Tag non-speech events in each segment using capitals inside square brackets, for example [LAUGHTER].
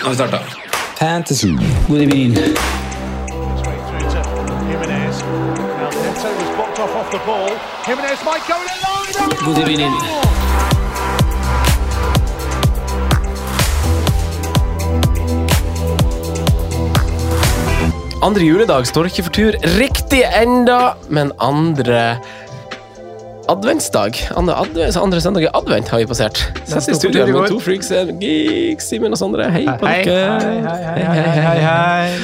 Nå har vi starta. Fantasy. God evening. God evening. Andre juledag står ikke for tur riktig enda, men andre adventsdag. Andre, advent, andre søndag i advent har vi passert. Sett i studio med to freaks, geeks, Simen og Sondre. Hei på dere. Hei, hei, hei,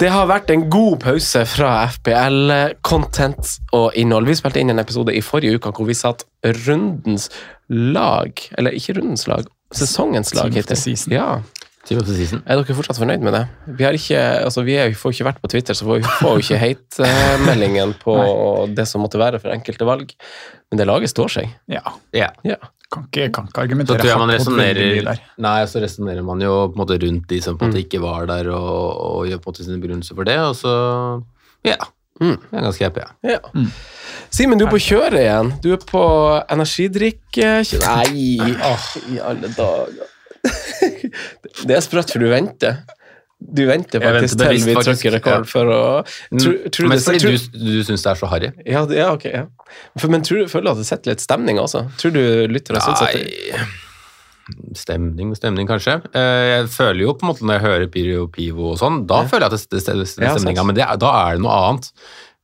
Det har vært en god pause fra FPL-content og innhold. Vi spilte inn en episode i forrige uke hvor vi satt rundens lag, eller ikke rundens lag, sesongens lag Team of season. Er dere fortsatt fornøyd med det? Vi, har ikke, altså vi er, får ikke vært på Twitter, så vi får jo ikke [LAUGHS] hate-meldingen på det som måtte være for enkelte valg. Men det laget står seg. Ja. Yeah. Ja. Kan ikke, kan ikke argumentere man hardt mye resonnerer. Nei, så resonnerer man jo på en måte rundt de som på en måte ikke var der, og, og gjør på en måte sine begrunnelser for det, og så Ja. Mm. Jeg er ganske happy, ja. Ja. Simen, du er på kjøret igjen. Du er på energidrikke... Nei, oh, i alle dager. [LAUGHS] Det er sprøtt, for du venter. Du venter faktisk venter til vi trykker rekord ja. for å Tror, tror Men det- fordi du, du syns det er så harry? Ja, ja, ok. Ja. For, men tror du føler du at det setter litt stemning, altså? Tror du lyttere syns at det Stemning, stemning kanskje. Eh, Jeg føler jo på en måte når jeg hører Pyro og Pivo og sånn, da føler jeg at det, setter Ja, er stemninga, men det, da er det noe annet.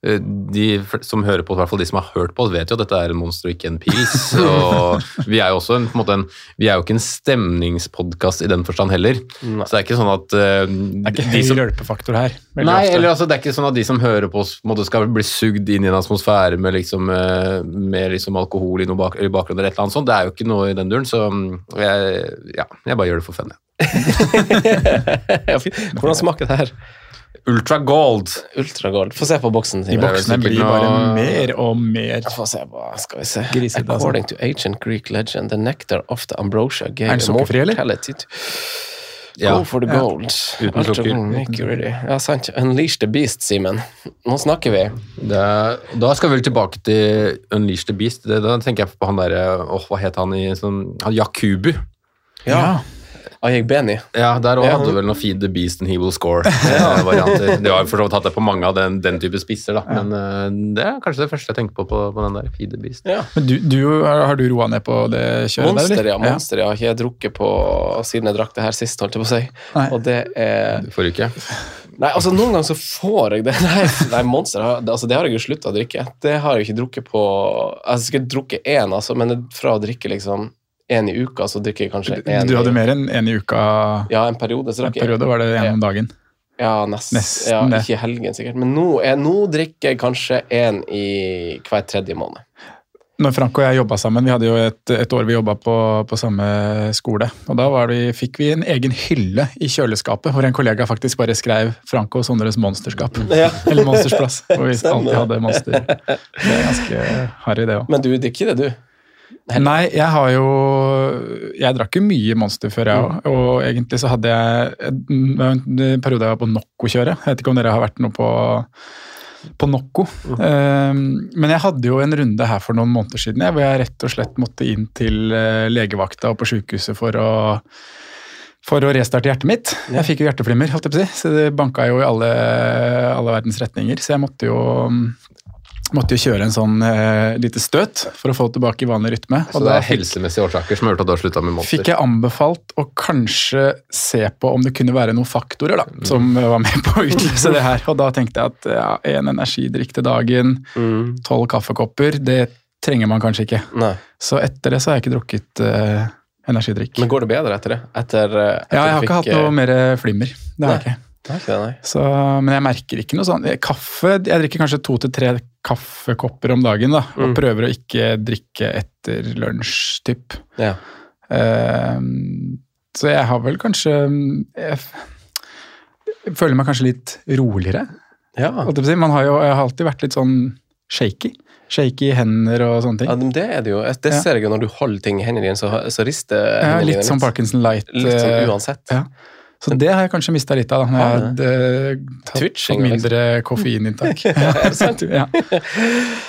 Eh, De som hører på, i hvert fall de som har hørt på oss, vet jo at dette er en monster og ikke en pils. [LAUGHS] Og vi er jo også en, på en måte en, vi er jo ikke en stemningspodkast i den forstand heller. Så det er ikke sånn at uh, Det er ikke de høy som, hjelpefaktor her. Nei, ofte. eller altså, det er ikke sånn at de som hører på oss, på en måte skal bli sugd inn i en atmosfære med, liksom, eh, med liksom alkohol i noe bak, i bakgrunnen eller et eller annet sånt. Det er jo ikke noe i den duren, så mm, jeg, ja, jeg bare gjør det for fun. jeg. [LAUGHS] ja. Hvordan smaker det her? Ultra Gold. Ultragold. Få se på boksen. De boksene blir bare noe- mer og mer Få se på, skal vi se. Grisete, altså. According to ancient Greek legend, the nectar of the ambrosia gave Er den sukkerfri, eller? Ja. Go for the Ja. gold. Uten sukker. Ja, sant. Unleash the beast, Simen. Nå snakker vi. Det, da skal vi vel tilbake til Unleash the Beast. Det, da tenker jeg på han derre Åh, hva het han i sånn han Ja. Ja. Ayek Beni. Ja, der òg Ja. hadde du vel noe Feed the Beast and he will score. eh, varianter. Det har for så vidt hatt det på mange av den, den type spisser, da. Men uh, det er kanskje det første jeg tenker på på, på den der Feed the Beast. Ja. Men du, du, har, har du roa ned på det kjøret Monster, der, ja. Monster, ja. Har ikke jeg drukket på siden jeg drakk det her sist, holdt jeg på å si. Nei. Og det er Forrige uke. Nei, altså noen ganger så får jeg det. [LAUGHS] Nei, nei Monster altså, det har jeg jo slutta å drikke. Det har jeg ikke drukket på Jeg har sikkert drukket én, altså, men fra å drikke liksom én i uka, så drikker jeg kanskje én du hadde mer enn én i uka. Ja, en periode. Så En periode var det én om dagen. Ja, nest, Nesten ja, ikke i helgen sikkert. Men nå, er, nå drikker jeg kanskje én i hver tredje måned. Når Frank og jeg jobba sammen, vi hadde jo et, et år vi jobba på, på samme skole. og Da var vi, fikk vi en egen hylle i kjøleskapet, hvor en kollega faktisk bare skrev 'Frank og Sondres monsterskap. [LAUGHS] Ja. Eller Monstersplass, hvor vi [LAUGHS] alltid hadde monster. Det er ganske harry, det òg. Men du drikker det, du? Nei, jeg har jo Jeg drakk jo mye Monster før, jeg òg. Og egentlig så hadde jeg en periode jeg var på Nocco-kjøret. Jeg vet ikke om dere har vært noe på på Nocco. Um, men jeg hadde jo en runde her for noen måneder siden jeg, hvor jeg rett og slett måtte inn til eh, legevakta og på sykehuset for å for å restarte hjertet mitt. Jeg fikk jo hjerteflimmer, holdt jeg på å si, så det banka jo i alle, alle verdens retninger. Så jeg måtte jo måtte jo kjøre en sånn eh, lite støt for å få tilbake vanlig rytme. Så det er helsemessige årsaker som har gjort at du har slutta med Monster? fikk jeg anbefalt å kanskje se på om det kunne være noen faktorer da, som var med på å utløse det her. Og da tenkte jeg at ja, en energidrikk til dagen, tolv kaffekopper, det trenger man kanskje ikke. Nei. Så etter det så har jeg ikke drukket eh, energidrikk. Men går det bedre etter det? Etter, eh, etter ja, jeg har ikke fikk, hatt noe eh, mer flimmer. Det har jeg ikke. Så, men jeg merker ikke noe sånn. Kaffe Jeg drikker kanskje to til tre kaffekopper om dagen. da, Og Mm. prøver å ikke drikke etter lunsj, typ. Ja. Uh, så jeg har vel kanskje Jeg, jeg føler meg kanskje litt roligere. Ja. Man har jo, jeg har alltid vært litt sånn shaky. Shaky hender og sånne ting. ja, men det er det jo. Det ser jeg jo når du holder ting i hendene dine, så, så rister Ja, hendene litt dine sånn Parkinson Light. Litt sånn eh, uansett. Ja. Så det har jeg kanskje mista litt av, da. Når jeg Har har eh, tatt Twitch, mindre koffeininntak. [LAUGHS] [LAUGHS] Ja.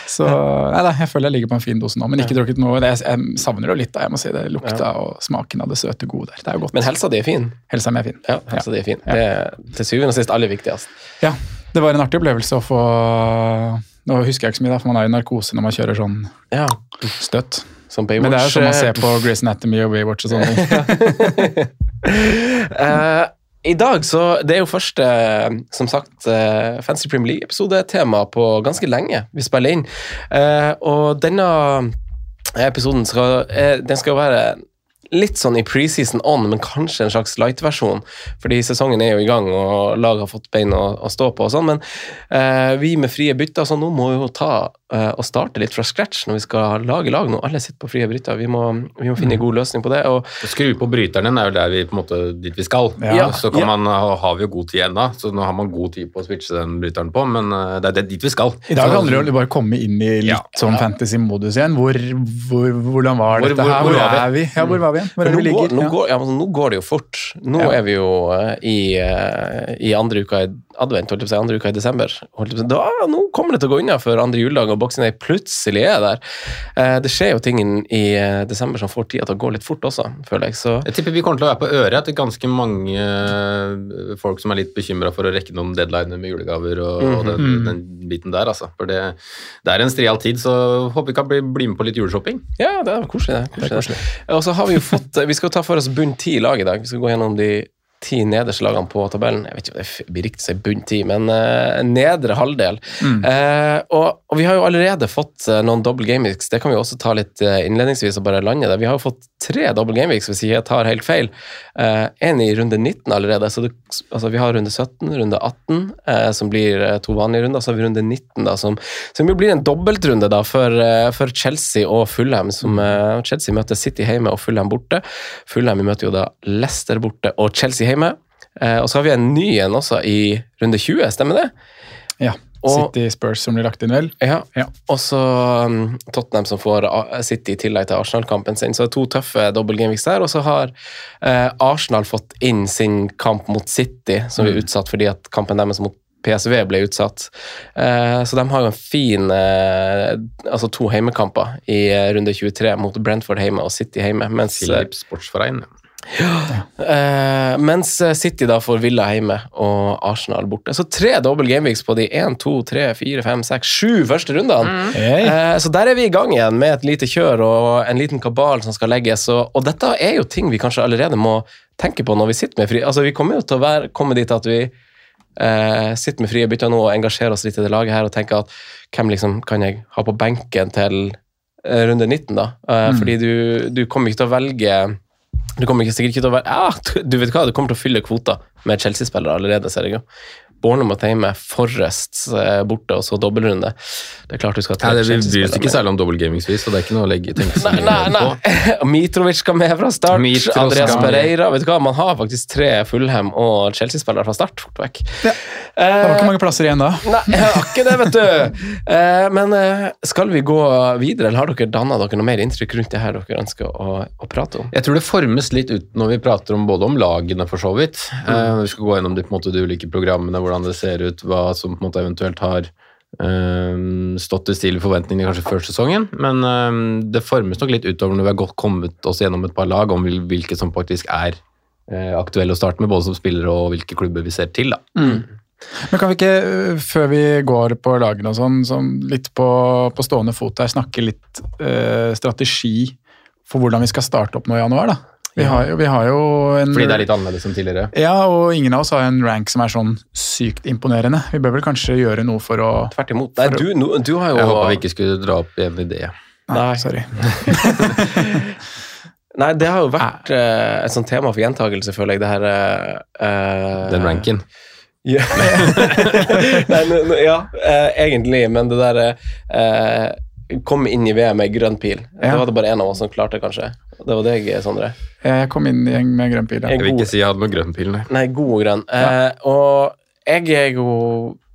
Så nei da, jeg føler jeg ligger på en fin dose nå, men ikke drukket noe. Det, jeg savner det jo litt, da, jeg må si det. Lukta og smaken av det søte gode der. Det er jo godt. Men helsa di er fin. Helsa mi er fin. Ja, helsa di er fin. Det er til syvende og sist aller viktigst. Ja, det var en artig opplevelse å få Nå husker jeg ikke så mye, da, for man er i narkose når man kjører sånn Ja, støtt. som. Men det er jo sånn man ser på Grace Anatomy og Baywatch og sånne ting. [LAUGHS] Eh, I dag så Det er jo første, som sagt, eh, Fancy Premier League-episode-tema på ganske lenge vi spiller inn. Eh, og denne episoden skal, den skal være litt sånn i preseason on, men kanskje en slags light-versjon. Fordi sesongen er jo i gang, og laget har fått bein å, å stå på og sånn. Men eh, vi med frie bytter, så nå må vi jo ta eh, og starte litt fra scratch når vi skal lage lag nå. Alle sitter på frie bryter, Vi må, vi må finne en god løsning på det. og Skru på bryterne er jo der vi, på en måte, dit vi skal. Ja. Så kan Ja. man, ha- har vi jo god tid ennå, så nå har man god tid på å switche den bryteren på, men eh, det er det dit vi skal. I dag handler det om å bare komme inn i litt Ja. sånn fantasy-modus igjen. Hvor, hvor, hvordan var Hvor- dette her? hvor er vi? Ja, hvor var vi igjen? Hvor er vi nå, går, ligger? nå, Ja. går, ja, men nå går det jo fort. Nå Ja. er vi jo uh, i, uh, i andre uka i advent, holdt jeg på å si, andre uka i desember. Holdt på. Da, nå kommer det til å gå unna før andre juledag og Boxing Day plutselig er der. Uh, det skjer jo ting i desember som får tida til å gå litt fort også, føler jeg. Så Jeg tipper vi kommer til å være på øret etter ganske mange folk som er litt bekymra for å rekke noen deadliner med julegaver og, og den, Mhm. den biten der, altså. For det, det er en strial tid, så håper vi kan bli, bli med på litt juleshopping. ja, det er koselig. Det er koselig. Og så har vi jo fått Vi skal ta for oss bunn ti lag i dag. Vi skal gå gjennom de ti nederste lagene på tabellen. Jeg vet ikke om det blir riktig å si bunn ti, men uh, nedre halvdel. Eh, og, og vi har jo allerede fått uh, noen double game weeks. Det kan vi også ta litt innledningsvis og bare lande det. Vi har jo fått tre double game weeks, hvis jeg tar helt feil. Én i runde 19 allerede. Så det, altså vi har runde 17, runde 18, eh, som blir to vanlige runder. Så har vi runde 19, da, som, som jo blir en dobbeltrunde da, for, for Chelsea og Fulham. Som, Chelsea møter City hjemme og Fulham borte. Fulham møter jo da Leicester borte og Chelsea hjemme. Eh, og så har vi en ny en også i runde 20, stemmer det? Ja. Og- City Spurs som blir lagt inn, vel? Ja. Ja. Og så um, Tottenham som får City i tillegg til Arsenal-kampen sin. Så det er to tøffe dobbeltgameweeks der. Og så har eh, Arsenal fått inn sin kamp mot City, som Mm. er utsatt fordi at kampen deres mot PSV ble utsatt. Eh, så de har jo en fin eh, Altså to heimekamper i eh, runde 23 mot Brentford hjemme og City hjemme. Mens, Sportsforein. Eh, mens City da får Villa hjemme og Arsenal borte. Så tre double gameweeks på de 1, 2, 3, 4, 5, 6, 7 første rundene. Hey. Uh, så der er vi i gang igjen med et lite kjør og en liten kabal som skal legges. Og, og dette er jo ting vi kanskje allerede må tenke på når vi sitter med fri... Altså Vi kommer jo til å være, komme dit at vi Uh, sitter med frie bytter nå og engasjerer oss litt i det laget her og tenker at hvem liksom kan jeg ha på benken til eh, runde 19, da? Eh, Fordi du, du kommer ikke til å velge du kommer ikke sikkert ikke til å være ja, du- vet hva, du kommer til å fylle kvota med Chelsea-spillere allerede, ser jeg jo. Bournemouth hjemme, Forrest eh, borte, og så dobbeltrunde. Det er klart du skal ha tre det, vi bryr oss ikke særlig om dobbeltgamingsvis, så det er ikke noe å legge tenke så Nei, mye nei, på. [LAUGHS] Mitrovic skal med fra start. Mitros Andreas skal. Pereira. Vet du hva, Man har faktisk tre Fulham og Chelsea-spillere fra start. Fort vekk. Ja. Det var ikke mange plasser igjen da. [LAUGHS] Nei, jeg har ikke det, vet du. Eh, men eh, skal vi gå videre, eller har dere danna dere noe mer inntrykk rundt det her dere ønsker å, å prate om? Jeg tror det formes litt ut når vi prater om både om lagene, for så vidt. Mm. vi skal gå gjennom de, på en måte, de ulike programmene, hvordan det ser ut, hva som på en måte eventuelt har eh, stått i stil i forventningene kanskje før sesongen. Men eh, det formes nok litt utover når vi har kommet oss gjennom et par lag, om hvilke som faktisk er eh, aktuelle å starte med, både som spillere og hvilke klubber vi ser til. da. Men kan vi ikke, øh, før vi går på lagene og sånn, sånn litt på, på stående fot her, snakke litt øh, strategi for hvordan vi skal starte opp nå i januar, da? Vi har, jo, vi har jo en Fordi det er litt annerledes enn tidligere? Ja, og ingen av oss har en rank som er sånn sykt imponerende. Vi bør vel kanskje gjøre noe for å Tvert imot. Nei, du, no- du har jo Jeg håpa vi ikke skulle dra opp en idé. Nei, sorry. [LAUGHS] Nei, det har jo vært uh, et sånt tema for gjentagelse, føler jeg, det her uh, Den ranken. [LAUGHS] Ja. Nei, no, no, ja, uh, egentlig, men det der Komme inn i VM med grønn pil. Det var det bare én av oss som klarte, kanskje. Det var deg, Sondre. Jeg kom inn i gjeng med grønn pil. Jeg vil ikke si jeg hadde noe grønn pil, nei. Nei, god og grønn. Eh, og jeg er jo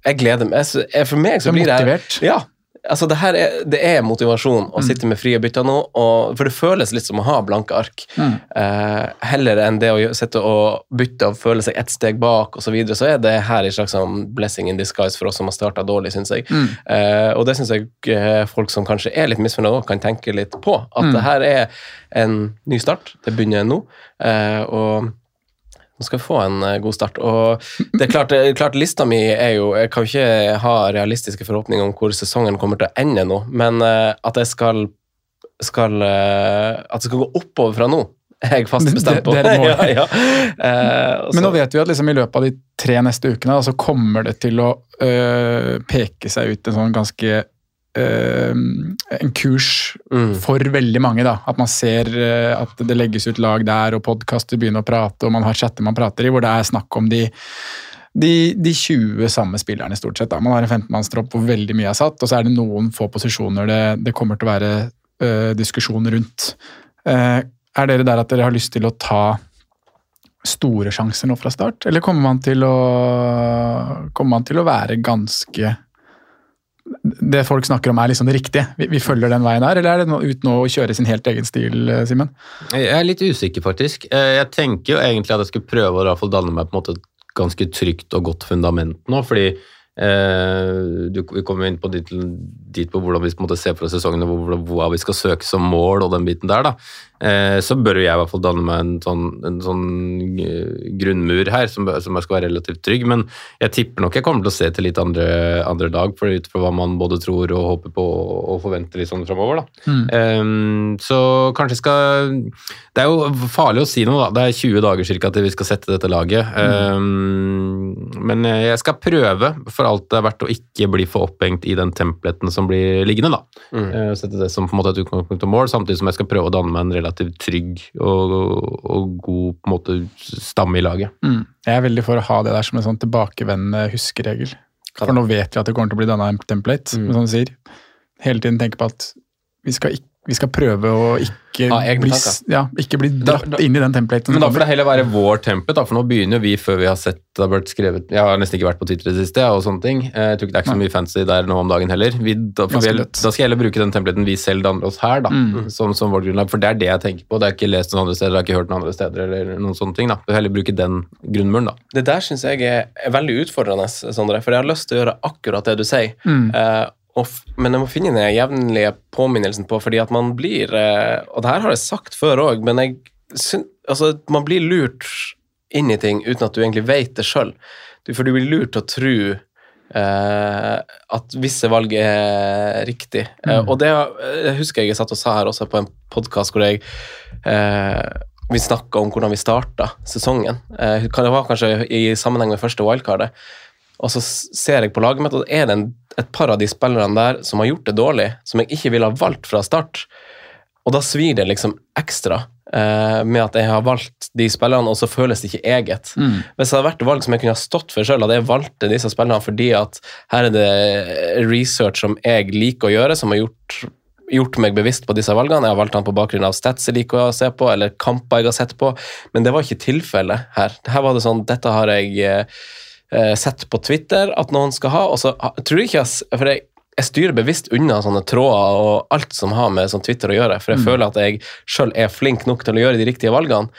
Jeg gleder meg. Jeg For meg så blir det her motivert. Ja. Altså, det her er, det er motivasjon Mm. å sitte med frie bytter nå, og, for det føles litt som å ha blanke ark. Mm. Eh, heller enn det å sitte og bytte og føle seg ett steg bak osv., så, videre, så er det her en slags sånn blessing in disguise for oss som har starta dårlig, syns jeg. Mm. Eh, og det syns jeg eh, folk som kanskje er litt misfornøyd også kan tenke litt på. At Mm. det her er en ny start. Det begynner nå. Eh, og skal få en eh, god start. Og det er klart, klart lista mi er jo Jeg kan ikke ha realistiske forhåpninger om hvor sesongen kommer til å ende nå, men eh, at jeg skal, skal eh, At det skal gå oppover fra nå, er jeg fast bestemt på. det er [LAUGHS] ja, ja. Eh, Men nå vet vi at liksom i løpet av de tre neste ukene da, så kommer det til å øh, peke seg ut en sånn ganske øh, En kurs Mm. for veldig mange. da, At man ser uh, at det legges ut lag der, og podkaster begynner å prate, og man har chatter man prater i, hvor det er snakk om de de, de 20 samme spillerne, stort sett. da. Man har en 15-mannstropp hvor veldig mye er satt, og så er det noen få posisjoner det, det kommer til å være uh, diskusjon rundt. Er dere der at dere har lyst til å ta store sjanser nå fra start, eller kommer man til å, kommer man til å være ganske Det folk snakker om er liksom det riktige? Vi, vi følger den veien her, eller er det nå, ut å kjøre sin helt egen stil, eh, Simen? Jeg er litt usikker, faktisk. Eh, Jeg tenker jo egentlig at jeg skulle prøve å i danne meg på en måte et ganske trygt og godt fundament nå, fordi eh, du, vi kommer inn på dit, dit på hvordan vi på en måte ser for oss sesongen og hvor vi skal søke som mål og den biten der. da. Eh, så bør jo jeg i hvert fall danne meg en sånn, en sånn eh, grunnmur her som, som jeg skal være relativt trygg, men jeg tipper nok jeg kommer til å se til litt andre, andre dag, for ut fra hva man både tror og håper på og forventer litt sånn framover. Mm. Um, så kanskje skal Det er jo farlig å si noe, da. Det er 20 dager ca. til vi skal sette dette laget. Um, men jeg skal prøve for alt det er verdt å ikke bli for opphengt i den templeten som blir liggende. da. Mm. Uh, sette det som på en måte et utgangspunkt og mål, samtidig som jeg skal prøve å danne meg en relativt trygg og, og god på en måte stamme i laget. Mm. Jeg er veldig for å ha det der som en sånn tilbakevendende huskeregel. For nå vet vi at det kommer til å bli danna en template. Mm. Som du sier, hele tiden tenke på at vi skal, ikk- vi skal prøve å ikke, Ha bli, tanker. ja, ikke bli dratt Da- da- inn i den templaten. Men da får det heller være vår template, da, for nå begynner jo vi før vi har sett det har blitt skrevet Jeg har nesten ikke vært på Twitter i det siste, og sånne ting. Eh, Jeg tror ikke det er ikke så mye fancy der nå om dagen heller. Vi, da, får vi, da skal jeg heller bruke den templaten vi selv danner oss her, da, Mm. som, som vårt grunnlag. For det er det jeg tenker på. Det er ikke lest noen andre steder, det har ikke hørt noen andre steder, eller noen sånne ting. da. Vi heller bruke den grunnmuren, da. Det der syns jeg er, er veldig utfordrende, Sondre, for jeg har lyst til å gjøre akkurat det du sier. Mm. Uh, men jeg må finne den jevnlige påminnelsen på, fordi at man blir eh, Og det her har jeg sagt før òg, men jeg syns altså, man blir lurt inn i ting uten at du egentlig vet det sjøl. For du blir lurt til å tro eh, at visse valg er riktig. Eh, og det jeg husker jeg jeg satt og sa her også på en podkast hvor jeg eh, vi snakka om hvordan vi starta sesongen. Eh, det var kanskje i sammenheng med første wildcardet. Og så ser jeg på laget mitt, og er det en, et par av de spillerne der som har gjort det dårlig, som jeg ikke ville ha valgt fra start. Og da svir det liksom ekstra eh, med at jeg har valgt de spillerne, og så føles det ikke eget. Mm. Hvis det hadde vært valg som jeg kunne ha stått for sjøl, hadde jeg valgt disse spillerne fordi at her er det research som jeg liker å gjøre, som har gjort, gjort meg bevisst på disse valgene. Jeg har valgt han på bakgrunn av stats jeg liker å se på, eller kamper jeg har sett på, men det var ikke tilfellet her. Her var det sånn, dette har jeg eh, eh, sett på Twitter at noen skal ha, og så tror jeg ikke jeg, for jeg, jeg styrer bevisst unna sånne tråder og alt som har med sånn Twitter å gjøre, for jeg føler at jeg sjøl er flink nok til å gjøre de riktige valgene.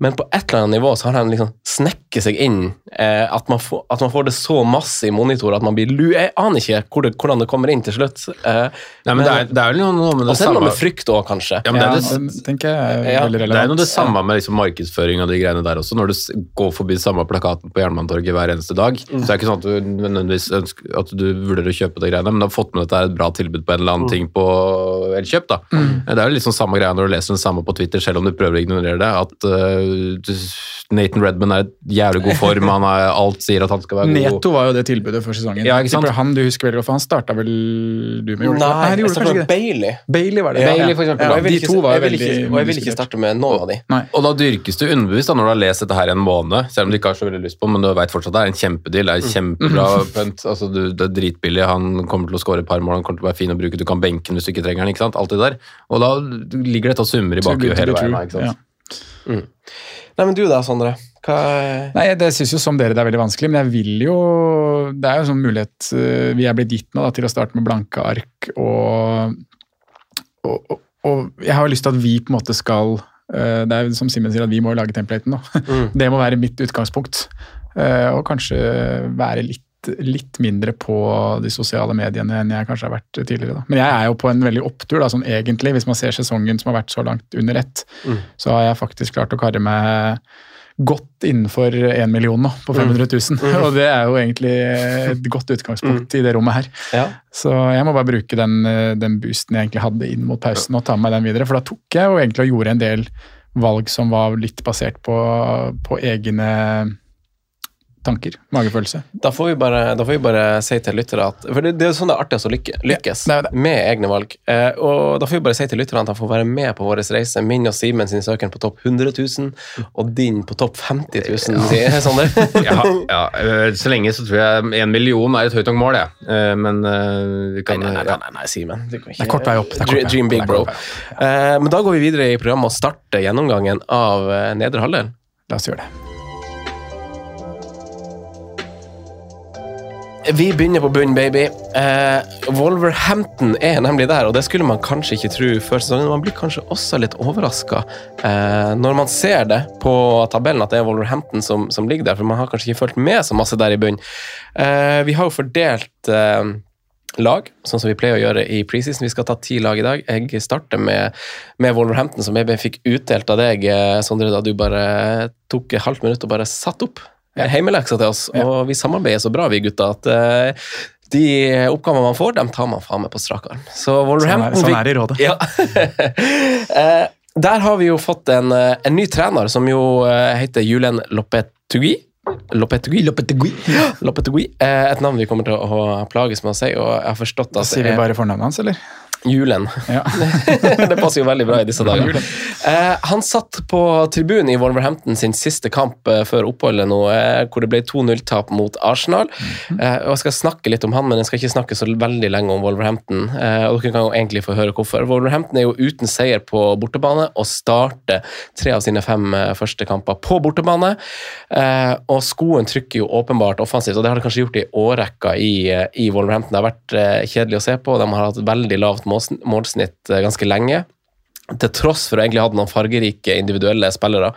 Men på et eller annet nivå så har de liksom snekket seg inn eh, at, man får, at man får det så masse i monitor at man blir lu... Jeg aner ikke hvor det, hvordan det kommer inn til slutt. Eh, Nei, men det er, det er jo noe med det og så er det noe med frykt òg, kanskje. Ja, men det er Ja, det, det tenker jeg er Ja, veldig Det er noe det samme med liksom markedsføring og de greiene der også. Når du går forbi samme plakaten på Jernbanetorget hver eneste dag, så er det ikke sånn at du nødvendigvis ønsker at du vurderer å kjøpe de greiene, men du har fått med at det er et bra tilbud på en eller annen ting på Elkjøp. da. Det er jo sånn samme greia når du leser den samme på Twitter, selv om du prøver å ignorere det. At uh, Nathan Redman er i jævlig god form, han er, alt sier at han skal være god. Neto var jo det tilbudet for sesongen. Ja, ikke sant? Han du husker veldig godt, for han starta vel du med? Nei, det jeg starta med. Bailey. Bailey var det. Bailey, for eksempel. Ja, de to var jeg ikke, veldig og jeg vil ikke starte med noen av de. Nei. Og da dyrkes du underbevisst da, når du har lest dette her i en måned, selv om du ikke har så veldig lyst på men du vet fortsatt det er en kjempedeal. Det er en kjempebra [LAUGHS] punt. Altså, du, det er dritbillig, han kommer til å skåre et par mål, han kommer til å være fin å bruke, du kan benke den hvis du ikke trenger den. ikke sant? Alt det der. Og da ligger dette og summer i bakhuet hele veien. ikke sant? Ja. Nei, men du da, Sondre? Hva Nei, Det syns jo som dere det er veldig vanskelig, men jeg vil jo Det er jo sånn mulighet eh, vi er blitt gitt nå da, til å starte med blanke ark. Og, og, og, og jeg har jo lyst til at vi på en måte skal eh, Det er jo som Simen sier, at vi må lage templaten nå. [LAUGHS] Det må være mitt utgangspunkt. Eh, Og kanskje være litt, litt mindre på de sosiale mediene enn jeg kanskje har vært tidligere. Da. Men jeg er jo på en veldig opptur, da, sånn egentlig, hvis man ser sesongen som har vært så langt under ett. Så har jeg faktisk klart å karre meg godt innenfor én million nå, på 500 000. [LAUGHS] Og det er jo egentlig et godt utgangspunkt i det rommet her. Ja. Så jeg må bare bruke den, den boosten jeg egentlig hadde inn mot pausen og ta med meg den videre. For da tok jeg jo egentlig og gjorde en del valg som var litt basert på, på egne tanker. Magefølelse. Da får vi bare, da får vi bare si til lyttere at For det, det er jo sånn det er artigst å lykke, lykkes det er det. med egne valg. Eh, og da får vi bare si til lytterne at de får være med på vår reise. Min og Simen sin søken på topp 100 000, og din på topp 50 000, sier Sander. Ja, ja, øh, så lenge så tror jeg en million er et høyt nok mål, jeg. Eh, Men øh, vi kan Nei, nei, nei, nei, nei Simen. Du kan ikke- Det er kort vei opp, kort vei Dream big, bro. Eh, men da går vi videre i programmet og starter gjennomgangen av eh, nedre halvdel. La oss gjøre det. Vi begynner på bunn, baby. Eh, Wolverhampton er nemlig der, og det skulle man kanskje ikke tro før sesongen. Man blir kanskje også litt overraska eh, når man ser det på tabellen, at det er Wolverhampton som, som ligger der, for man har kanskje ikke fulgt med så masse der i bunn. Eh, vi har jo fordelt eh, lag, sånn som vi pleier å gjøre i preseason. Vi skal ta ti lag i dag. Jeg starter med, med Wolverhampton, som jeg fikk utdelt av deg, eh, Sondre, da du bare tok et halvt minutt og bare satt opp. Heimeleksa til oss. Og vi samarbeider så bra, vi gutta, at uh, de oppgavene man får, dem tar man faen meg på strak arm. Så Wolverhampton Sånn er- sånn det i rådet. Ja. [LAUGHS] Eh, Der har vi jo fått en, eh, en ny trener som jo eh, heter Julen Lopetugui. Lopetegui. Lopetegui. Lopetegui. Eh, Et navn vi kommer til å plages med å si, og jeg har forstått Da at sier vi bare fornavnet hans, eller? Julen. Ja. [LAUGHS] det passer jo veldig bra i disse dager. Eh, han satt på tribunen i Wolverhampton sin siste kamp eh, før oppholdet nå, eh, hvor det ble 2-0-tap mot Arsenal. Eh, og Jeg skal snakke litt om han, men jeg skal ikke snakke så veldig lenge om Wolverhampton. Eh, og Dere kan jo egentlig få høre hvorfor. Wolverhampton er jo uten seier på bortebane og starter tre av sine fem eh, første kamper på bortebane. Eh, og skoen trykker jo åpenbart offensivt, og det har det kanskje gjort i årrekka i, i Wolverhampton. Det har vært kjedelig å se på. De har hatt veldig lavt målsnitt eh, ganske lenge. Til tross for å egentlig ha noen fargerike individuelle spillere,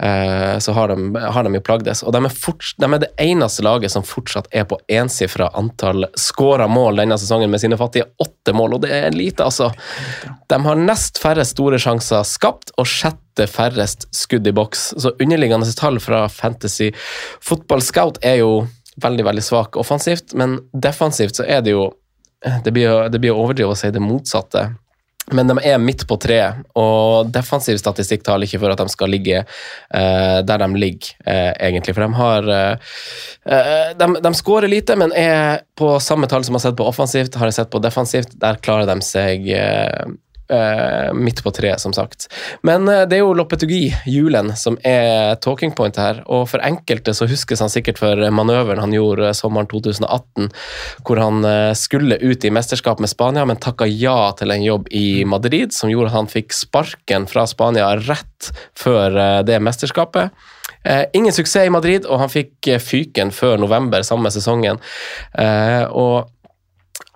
eh, så har de, har de jo plagdes. Og de er, fort, de er det eneste laget som fortsatt er på ensifra antall skåra mål denne sesongen, med sine fattige åtte mål, og det er lite, altså. De har nest færrest store sjanser skapt, og sjette færrest skudd i boks. Så underliggende tall fra Fantasy Football Scout er jo veldig, veldig svak offensivt, men defensivt så er det jo Det blir det blir overdrivet å si det motsatte. Men de er midt på treet, og defensiv statistikk taler ikke for at de skal ligge eh, der de ligger, eh, egentlig. For de har eh, eh, de, de skårer lite, men er på samme tall som jeg har sett på offensivt, har jeg sett på defensivt. Der klarer de seg eh, midt på treet, som sagt. Men uh, det er jo Lopetugi, julen, som er talking point her. Og for enkelte så huskes han sikkert for manøveren han gjorde sommeren 2018, hvor han uh, skulle ut i mesterskap med Spania, men takka ja til en jobb i Madrid, som gjorde at han fikk sparken fra Spania rett før det mesterskapet. Ingen suksess i Madrid, og han fikk fyken før november samme sesongen. Og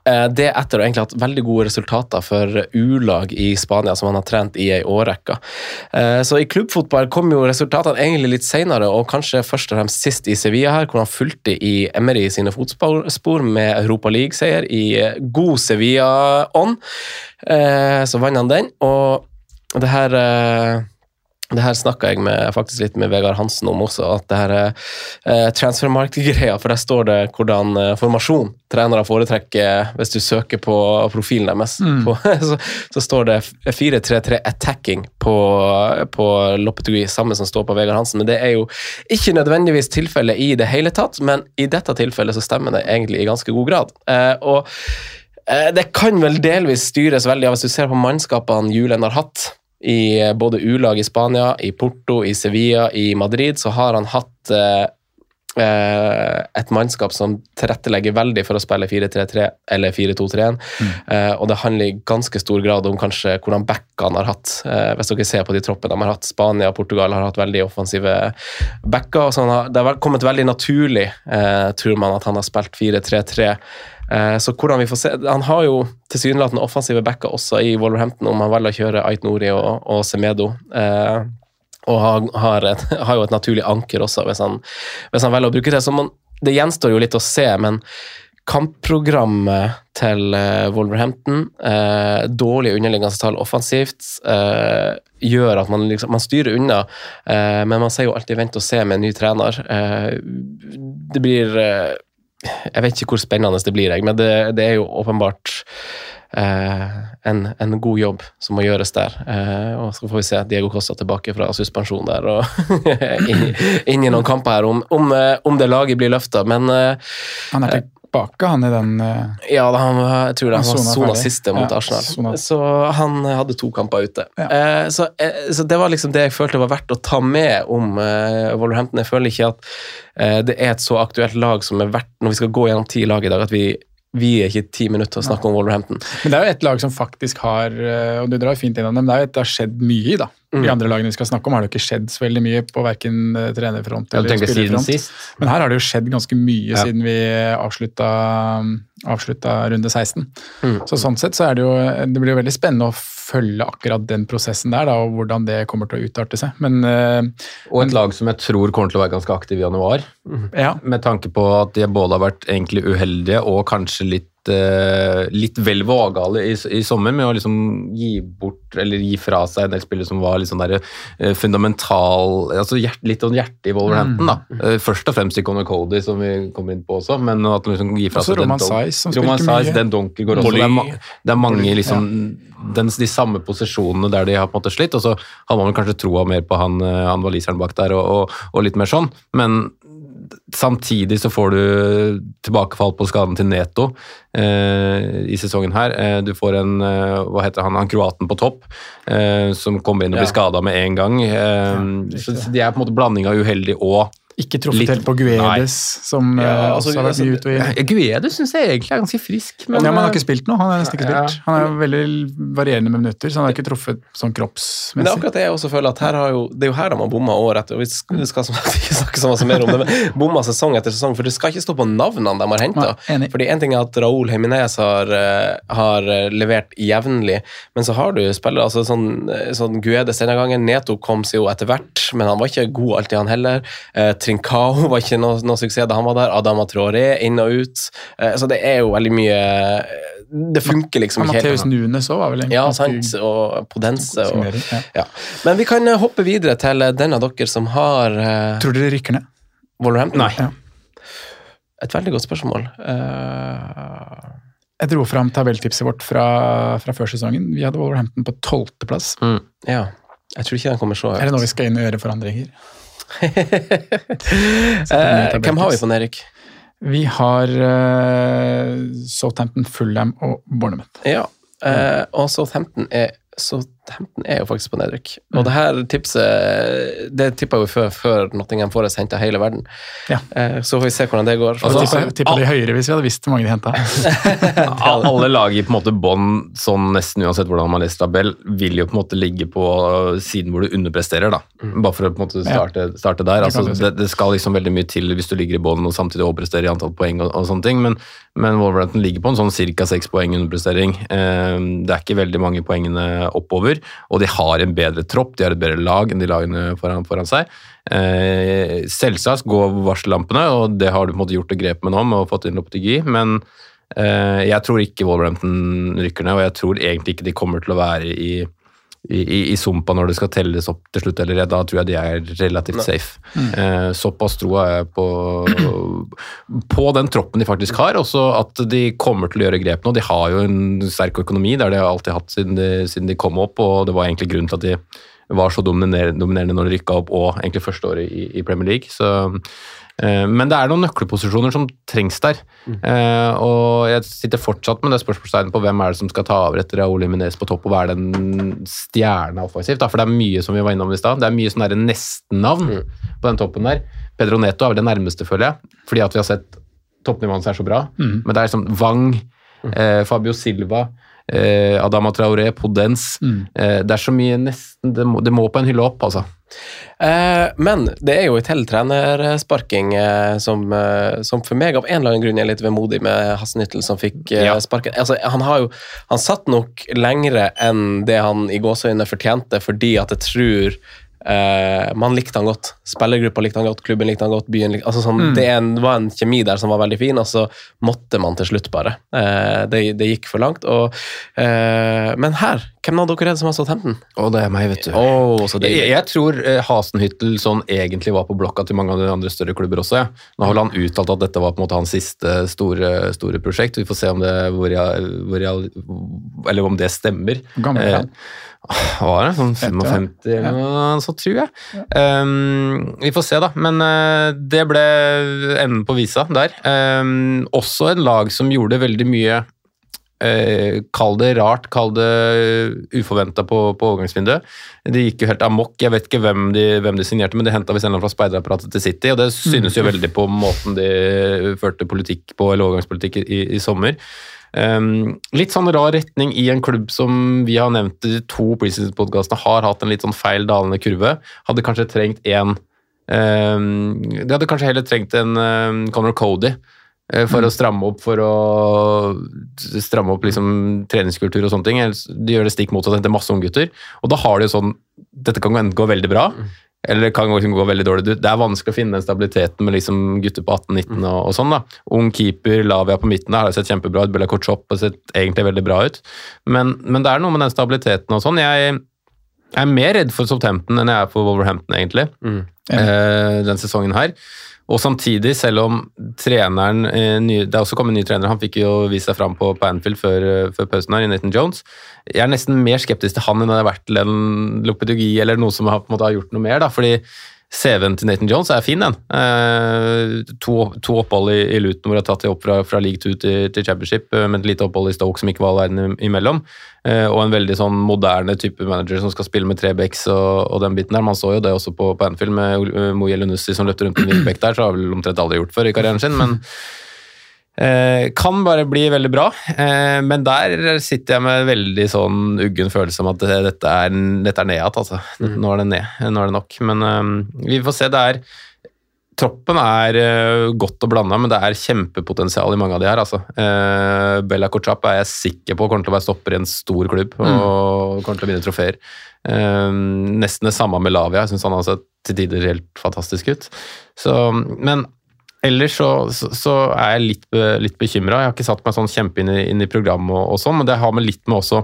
Det etter å egentlig ha hatt veldig gode resultater for U-lag i Spania, som han har trent i ei årrekke. Eh, Så i klubbfotball kom jo resultatene egentlig litt senere, og kanskje først og fremst sist i Sevilla her, hvor han fulgte i Emery sine fotspor med Europa League-seier i eh, god Sevilla-ånd. Eh, Så vant han den, og det her eh, det her snakka jeg med, faktisk litt med Vegard Hansen om også, at det her eh, transfermarkedgreia, for der står det hvordan eh, formasjon trenere foretrekker hvis du søker på profilen deres. Mm. På, [LAUGHS] så, så står det 4-3-3 attacking på, på Loppetui, samme som står på Vegard Hansen. Men det er jo ikke nødvendigvis tilfellet i det hele tatt, men i dette tilfellet så stemmer det egentlig i ganske god grad. Eh, og eh, det kan vel delvis styres veldig av hvis du ser på mannskapene Julen har hatt i eh, både U-lag i Spania, i Porto, i Sevilla, i Madrid, så har han hatt eh, eh, et mannskap som tilrettelegger veldig for å spille 4-3-3 eller 4-2-3-1. Eh, og det handler i ganske stor grad om kanskje hvordan backene har hatt. Eh, hvis dere ser på de troppene de har hatt. Spania og Portugal har hatt veldig offensive backer. og så han har, det har kommet veldig naturlig, eh, tror man, at han har spilt 4-3-3. Eh, Så hvordan vi får se Han har jo tilsynelatende offensive backer også i Wolverhampton, om han velger å kjøre Ait Nori og, og Semedo. Eh, og har, et, [LAUGHS] har jo et naturlig anker også, hvis han, hvis han velger å bruke det. Så man, det gjenstår jo litt å se, men kampprogrammet til eh, Wolverhampton, eh, dårlige underliggende tall offensivt, eh, gjør at man, liksom, man styrer unna. Eh, men man sier jo alltid 'vent og se' med en ny trener. Det blir Jeg vet ikke hvor spennende det blir, men det, det er jo åpenbart eh, en, en god jobb som må gjøres der. Eh, og så får vi se Diego Costa tilbake fra suspensjon der og inn, inn i noen kamper her, om, om, eh, om det laget blir løfta. Men eh, Han er tilbake, han i den uh, ja, da han, jeg tror det, Han han sona sona siste mot Ja, Arsenal. sona. Så han hadde to kamper ute. Ja. Eh, så, eh, så det var liksom det jeg følte var verdt å ta med om eh, Wolverhampton. Jeg føler ikke at eh, det er et så aktuelt lag som er verdt, når vi skal gå gjennom ti lag i dag, at vi vi er ikke ti minutter til å snakke om Wolverhampton. Men det er jo et lag som faktisk har eh, og du drar fint innom dem, det er jo et det har skjedd mye i. da. Mm. De andre lagene vi skal snakke om, har det jo ikke skjedd så veldig mye på verken eh, trenerfront eller spillerfront. Men her har det jo skjedd ganske mye Ja. siden vi avslutta, avslutta runde 16. Mm. Så sånn sett så er det jo Det blir jo veldig spennende å følge akkurat den prosessen der, da, og hvordan det kommer til å utarte seg. Men eh, Og et lag som jeg tror kommer til å være ganske aktiv i januar. ja. Med tanke på at de både har vært egentlig uheldige og kanskje litt, eh, litt vel vågale i, i sommer med å liksom gi bort eller gi fra seg en del spillere som var litt sånn der, eh, fundamental altså hjert, Litt sånn hjerte i Wolverhampton. da. Eh, først og fremst i Conor Cody, som vi kommer inn på også, men at de liksom gir fra Også seg Roman den som Roman spilte Saiz, mye. Den Donker går også. Det er, ma det er mange liksom den, de samme posisjonene der de har på en måte slitt, og så hadde man kanskje troa mer på han, han waliseren bak der og, og, og litt mer sånn, men samtidig så får du tilbakefall på skaden til Neto eh, i sesongen her. Eh, du får en, eh, hva heter han, han kroaten på topp, eh, som kommer inn og Ja. blir skada med en gang. Eh, så de er på en måte blanding av uheldig og Ikke truffet Litt- helt på Guedes, som eh, Ja, altså, også har vært mye ute og Guedes syns jeg egentlig er ganske frisk, men, ja, men han har eh, ikke spilt noe. Han er nesten ikke spilt. Han er veldig varierende med minutter, så han har ikke truffet sånn Men det er akkurat det jeg også føler at jo, det er jo her de har bomma år etter. og Vi skal, vi skal ikke snakke så mye mer om det, men bomma sesong etter sesong. For det skal ikke stå på navnene de har henta. Nei. Fordi en ting er at Raúl Heminez har, eh, har eh, levert jevnlig, men så har du spillere altså sånn, eh, sånn Guedes denne gangen. Neto kom seg jo etter hvert, men han var ikke god alltid, han heller. Eh, Trincao [LAUGHS] var ikke noe, noe suksess da han var der. Adama Traoré inn og ut. Eh, så det er jo veldig mye Det funker liksom ikke Matheus Nunes òg var vel en Ja, sant. Og Podense. Og. Ja. Men vi kan eh, hoppe videre til eh, den av dere som har Tror dere rykker ned? Wolverhampton. Nei. Ja. Et veldig godt spørsmål. Uh... Jeg dro fram tabelltipset vårt fra, fra før sesongen. Vi hadde Wolverhampton på tolvteplass. mm. ja. Jeg tror ikke den kommer så høyt. Er det nå vi skal inn og gjøre forandringer? [LAUGHS] Eh, hvem har vi på Erik? Vi har uh, Southampton, Fulham og Bournemouth. Ja. uh, og Southampton er så Southampton er jo faktisk på nedrykk. Og det her tipset Det tippa vi før, før Nottingham Forest henta hele verden. Ja. Eh, Så får vi se hvordan det går. Og så tippa de høyere hvis vi hadde visst hvor mange de henta. [LAUGHS] Al- Alle lag i på en måte bånd, sånn nesten uansett hvordan man leser tabell, vil jo på en måte ligge på siden hvor du underpresterer, da. Bare for å på en måte starte, starte der. Det Altså, det, det skal liksom veldig mye til hvis du ligger i bånd og samtidig overpresterer i antall poeng og, og sånne ting, men, men Wolverhampton ligger på en sånn ca. seks poeng underprestering. Eh, det er ikke veldig mange poengene oppover, og de har en bedre tropp, de har et bedre lag enn de lagene foran, foran seg. Eh, selvsagt går varsellampene, og det har du på en måte gjort et grep med nå med å fått inn Lopetegui, men eh, jeg tror ikke Wolverhampton rykker ned, og jeg tror egentlig ikke de kommer til å være i, i, i, i sumpa når det skal telles opp til slutt, eller da tror jeg de er relativt safe. Eh, såpass tror jeg på, på den troppen de faktisk har, også at de kommer til å gjøre grep nå. De har jo en sterk økonomi, det har de alltid hatt siden de, siden de kom opp, og det var egentlig grunnen til at de var så dominerende, dominerende når de rykka opp, og egentlig første året i, i Premier League. Så, men det er noen nøkkelposisjoner som trengs der. Eh, og jeg sitter fortsatt med det spørsmålstegnet på hvem er det som skal ta over etter Raúl Jiménez på topp, og hva er den stjerna offensivt? For det er mye som vi var innom i stad. Det er mye sånn nesten-navn på den toppen der. Pedro Neto er vel det nærmeste, føler jeg, fordi at vi har sett toppnivået hans er så bra. Mm. Men det er liksom Wang, eh, Fabio Silva, eh, Adama Traoré, Podens. Eh, det er så mye nesten Det må, det må på en hylle opp, altså. Eh, men det er jo en til trenersparking eh, som, eh, som for meg av en eller annen grunn er litt vemodig med Hassenhyttel som fikk eh, Ja. sparken. Altså, han har jo Han satt nok lengre enn det han i gåseøynene fortjente, fordi at jeg tror eh, man likte han godt. Spillergruppa likte han godt, klubben likte han godt, byen likte altså sånn, det, er en, var en kjemi der som var veldig fin, og så måtte man til slutt bare. Uh, det, det gikk for langt. Og, uh, men her, hvem av dere er det som har Southampton? Og det er meg, vet du. Oh, så Jeg, jeg tror Hasenhyttel sånn egentlig var på blokka til mange av de andre større klubber også. Ja. Nå har han uttalt at dette var på en måte hans siste store, store prosjekt. Vi får se om det, hvor jeg, hvor jeg, eller om det stemmer. Gammel ja. Var det? Sånn 55 eller noe sånt, tror jeg. Um, vi får se, da. Men uh, det ble enden på visa der. Um, også en lag som gjorde veldig mye eh, Kall det rart, kall det uforventa på, på overgangsvinduet. De gikk jo helt amok. Jeg vet ikke hvem de, hvem de signerte, men de henta visst en fra speiderapparatet til City, og det synes jo veldig på måten de førte politikk på, eller overgangspolitikk i, i sommer. Um, litt sånn rar retning i en klubb som vi har nevnt i to preseason-podkastene har hatt en litt sånn feil dalende kurve. Hadde kanskje trengt en um, De hadde kanskje heller trengt en um, Conor Cody eh, for å stramme opp for å stramme opp liksom treningskultur og sånne ting. De gjør det stikk motsatt, henter masse unggutter. Og da har de jo sånn Dette kan gå veldig bra, eller det kan liksom gå veldig dårlig. ut. Det er vanskelig å finne den stabiliteten med liksom gutter på 18-19 og, og sånn. da. Ung keeper, Lavia på midten der, har sett kjempebra ut. Bella Korchop har sett egentlig veldig bra ut. Men, men det er noe med den stabiliteten og sånn. Jeg er mer redd for Southampton enn jeg er for Wolverhampton, egentlig, eh, den sesongen her. Og samtidig, selv om treneren eh, Det er også kommet en ny trener, han fikk jo vist seg fram på, på Anfield før, eh, før pausen her, i Nathan Jones. Jeg er nesten mer skeptisk til han enn det har vært til en Lopetegui eller noe som har, måte, har gjort noe mer. da, fordi CV-en til Nathan Jones er fin, den. Eh, to, to opphold i, i Luton hvor jeg har tatt det opp fra, fra league two til, til championship, eh, men et lite opphold i Stoke som ikke var all verden imellom. Eh, og en veldig sånn moderne type manager som skal spille med tre backs og, og den biten der. Man så jo det også på, på Anfield med uh, Moe som løpte rundt en wingback der, så har vel omtrent aldri gjort før i karrieren sin, men Eh, kan bare bli veldig bra, eh, men der sitter jeg med veldig sånn uggen følelse om at det, dette er, dette er ned igjen. Altså. Nå er det ned, nå er det nok. Men eh, vi får se. Det er Troppen er eh, godt og blanda, men det er kjempepotensial i mange av de her. Altså. Eh, Bella Kochap er jeg sikker på kommer til å være stopper i en stor klubb og kommer til å vinne trofeer. Eh, nesten det samme med Lavia. Jeg syns han har sett til tider helt fantastisk ut. Så, men Ellers så, så, så er jeg litt, be- litt bekymra. Jeg har ikke satt meg sånn kjempe inn i, inn i programmet, og, og sånn, men det har med litt med også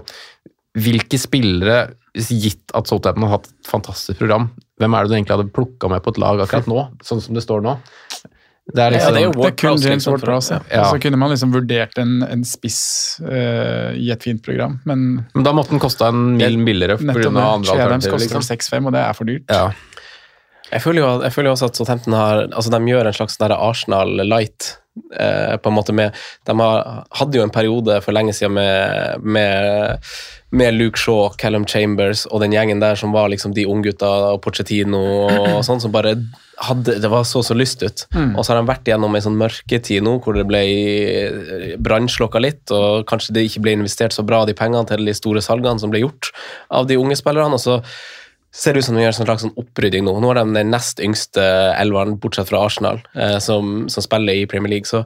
hvilke spillere, gitt at Southampton har hatt et fantastisk program, hvem er det du egentlig hadde plukka med på et lag akkurat nå, sånn som det står nå? Det er liksom, Ja, det er Det er kun James liksom, Ward-Prowse. Ja. Ja. Så kunne man liksom vurdert en, en spiss uh, i et fint program, men men da måtte den kosta en mil billigere pga. andre alternativer. Liksom. 6-5, og det er for dyrt. Ja. Jeg føler jo, jeg føler også at Southampton har altså De gjør en slags sånn Arsenal light. Eh, på en måte med, De har, hadde jo en periode for lenge siden med, med, med Luke Shaw, Callum Chambers og den gjengen der som var liksom de unggutta og Pochettino og sånn, som bare hadde Det var så så lyst ut. Mm. Og så har de vært gjennom en sånn mørketid nå hvor det ble brannslokka litt, og kanskje det ikke ble investert så bra de pengene til de store salgene som ble gjort av de unge spillerne. og så ser det ut som de gjør en slags sånn opprydding nå. Nå er de den nest yngste elveren, bortsett fra Arsenal, eh, som, som spiller i Premier League. Så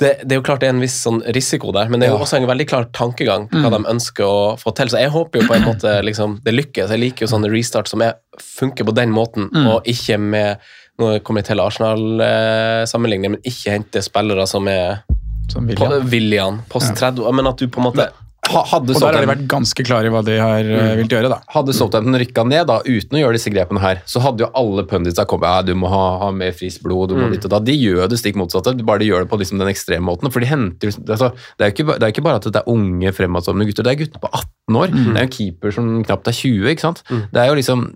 det, det, er jo klart det er en viss sånn risiko der, men det er jo også en veldig klar tankegang på hva Mm. de ønsker å få til. Så jeg håper jo på en [CLEARS THROAT] måte liksom, det lykkes. Jeg liker jo sånne restart som er, funker på den måten, Mm. og ikke med Nå kommer jeg til Arsenal-sammenligning, men ikke hente spillere som er Som på, William. William, post 30, men at du på en måte Hadde Og der har de vært ganske klare i hva de har mm. vilt gjøre, da. Hadde Southampton rykka ned da, uten å gjøre disse grepene her, så hadde jo alle punditsa kommet ja, du må ha, ha mer friskt blod, du må Mm. ditt og da. De gjør det stikk motsatte, bare de gjør det på liksom den ekstreme måten. For de henter altså, det, er ikke, det er ikke bare at det er unge, fremadstormende gutter, det er gutter på 18 år. Det er jo en keeper som knapt er 20, ikke sant. Det er jo liksom,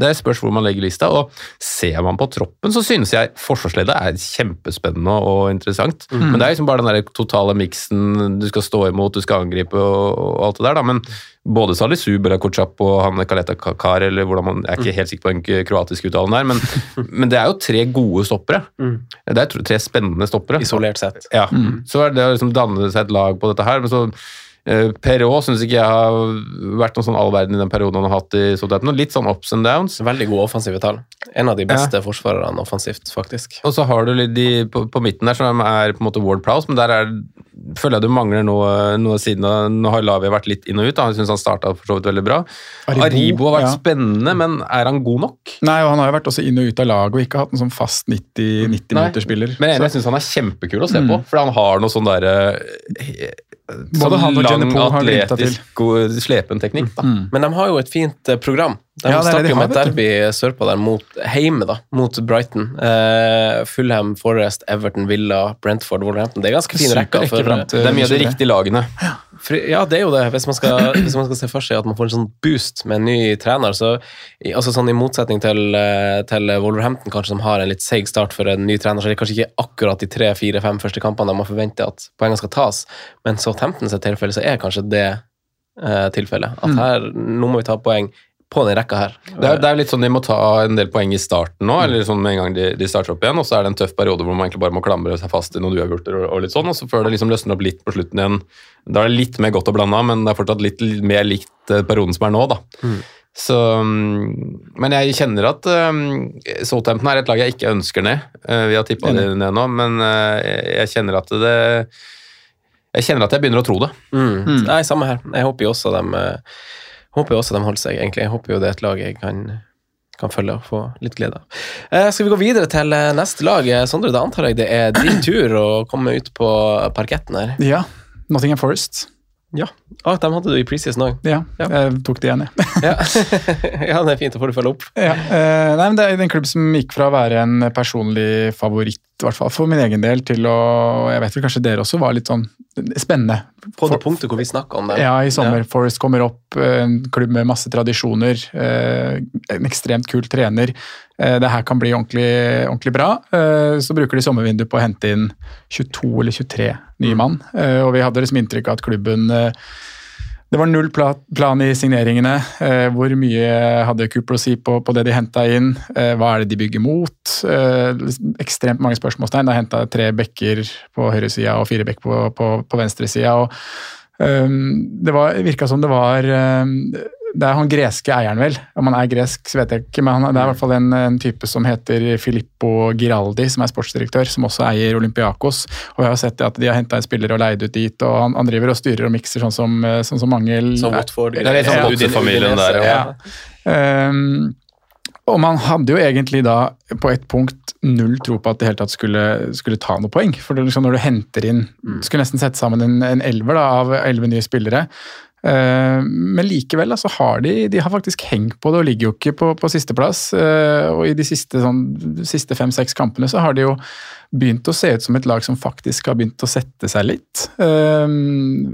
det spørs hvor man legger lista, og ser man på troppen, så synes jeg forsvarsleddet er kjempespennende og interessant. Men det er liksom bare den der totale miksen, du skal stå imot, du skal angripe og, og alt det der, da. Men både Salisu, Belakocap og han Kaleta Kakar, eller hvordan man, jeg er ikke helt sikker på den kroatiske uttalen der, men, [LAUGHS] men det er jo tre gode stoppere. Det er tre spennende stoppere. Isolert sett. Ja, så er det å liksom danne seg et lag på dette her, men så uh, Perrault syns ikke jeg har vært noen sånn all verden i den perioden han har hatt i Southampton. Litt sånn ups and downs. Veldig gode offensive tall. En av de beste forsvarerne offensivt, faktisk. Og så har du de på, på midten der, som er på en måte Ward Prowse, men der er, føler jeg du mangler noe, noe siden av Nå har Lavi vært litt inn og ut, da. jeg syns han starta for så vidt veldig bra. Aribo, Aribo, har vært ja. spennende, men er han god nok? Nei, og han har jo vært også inn og ut av laget og ikke hatt en sånn fast 90, 90 Men jeg, jeg syns han er kjempekul å se Mm. på, for han har noe sånn derre eh, Både han og Glimta til. atletisk, god slepen teknikk. Da. Men de har jo et fint eh, program. De Ja, er snakker jo om et derby sørpå der mot heime, da, mot Brighton. Uh, Fulham, Forest, Everton, Villa, Brentford, Wolverhampton. Det er ganske fin rekke. Det er mye av de riktige lagene. For, ja, det er jo det. Hvis man, skal, [CLEARS THROAT] hvis man skal se for seg at man får en sånn boost med en ny trener, så altså sånn i motsetning til, eh, til Wolverhampton, kanskje som har en litt seig start for en ny trener, så er det kanskje ikke akkurat de tre, fire, fem første kampene man forventer at poengene skal tas, men så Temptons tilfelle så er kanskje det eh, tilfellet. At Mm. her, nå må vi ta poeng på den rekka her. Det er, det er litt sånn De må ta en del poeng i starten nå, eller sånn med en gang de, de starter opp igjen. Og så er det en tøff periode hvor man egentlig bare må klamre seg fast i noen uavgjorter. Og, og litt sånn, og så før det liksom løsner opp litt på slutten igjen. Da er det litt mer godt og blanda, men det er fortsatt litt, mer likt eh, perioden som er nå. da. Så, mm, men jeg kjenner at um, Southampton er et lag jeg ikke ønsker ned. Uh, vi har tippa det ned nå, men uh, jeg kjenner at det Jeg kjenner at jeg begynner å tro det. Mm. Nei, samme her. Jeg håper jo også de, eh, håper jo også de holder seg, egentlig. Jeg håper jo det er et lag jeg kan, kan følge og få litt glede av. Eh, skal vi gå videre til eh, neste lag? Eh, Sondre, da antar jeg det er din tur å komme ut på parketten her. Ja. Nottingham Forest. Ja. Ah, de hadde du i preseason òg. Ja, jeg tok det igjen, jeg. Ja. [LAUGHS] ja, det er fint. Da får du følge opp. Ja, eh, nei, men Det er en klubb som gikk fra å være en personlig favoritt, i hvert fall for min egen del, til å Jeg vet vel kanskje dere også var litt sånn spennende. På det punktet hvor vi snakka om det. Ja, i sommer. Forest kommer opp, eh, en klubb med masse tradisjoner. eh, En ekstremt kul trener. Eh, Det her kan bli ordentlig, ordentlig bra. Eh, Så bruker de sommervinduet på å hente inn 22 eller 23 nye mann. Eh, Og vi hadde liksom inntrykk av at klubben det var null plan i signeringene. Hvor mye hadde Cooper å si på, på det de henta inn? Hva er det de bygger mot? Eh, ekstremt mange spørsmålstegn. De henta tre bekker på høyresida og fire bekk på, på, på venstresida. Det var, virka som det var Det er han greske eieren, vel. Om han er gresk, så vet jeg ikke, men han, det er i hvert fall en, en type som heter Filippo Giraldi, som er sportsdirektør, som også eier Olympiakos. Og jeg har sett at de har henta en spiller og leid ut dit, og han, han driver og styrer og mikser sånn som, sånn som mange Som Watford. Det er litt sånn Ja. Watford-familien der, ja. ja. Um, og man hadde jo egentlig da på et punkt null tro på at det hele tatt skulle, skulle ta noe poeng. For det liksom når du henter inn Skulle nesten sette sammen en, en elver da, av elleve nye spillere. Eh, men likevel altså, har de, de har faktisk hengt på det og ligger jo ikke på, på sisteplass. Eh, og i de siste, sånn, siste fem-seks kampene så har de jo begynt å se ut som et lag som faktisk har begynt å sette seg litt. Uh,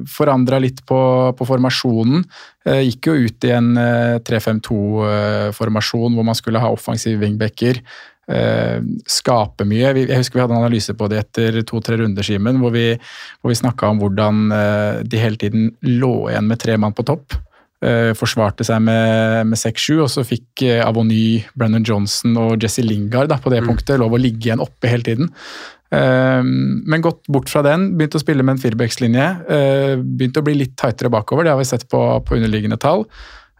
Forandra litt på, på formasjonen. Gikk jo ut i en uh, 3-5-2-formasjon hvor man skulle ha offensive wingbacker. Uh, skape mye. Vi, jeg husker vi hadde en analyse på det etter to-tre runder, Simen, hvor vi, hvor vi snakka om hvordan de hele tiden lå igjen med tre mann på topp. Uh, forsvarte seg med 6-7, og så fikk Avony, Brennan Johnson og Jesse Lingard da, på det mm. punktet lov å ligge igjen oppe hele tiden. Men gått bort fra den, begynte å spille med en firebackslinje. begynte å bli litt tightere bakover, det har vi sett på, på underliggende tall.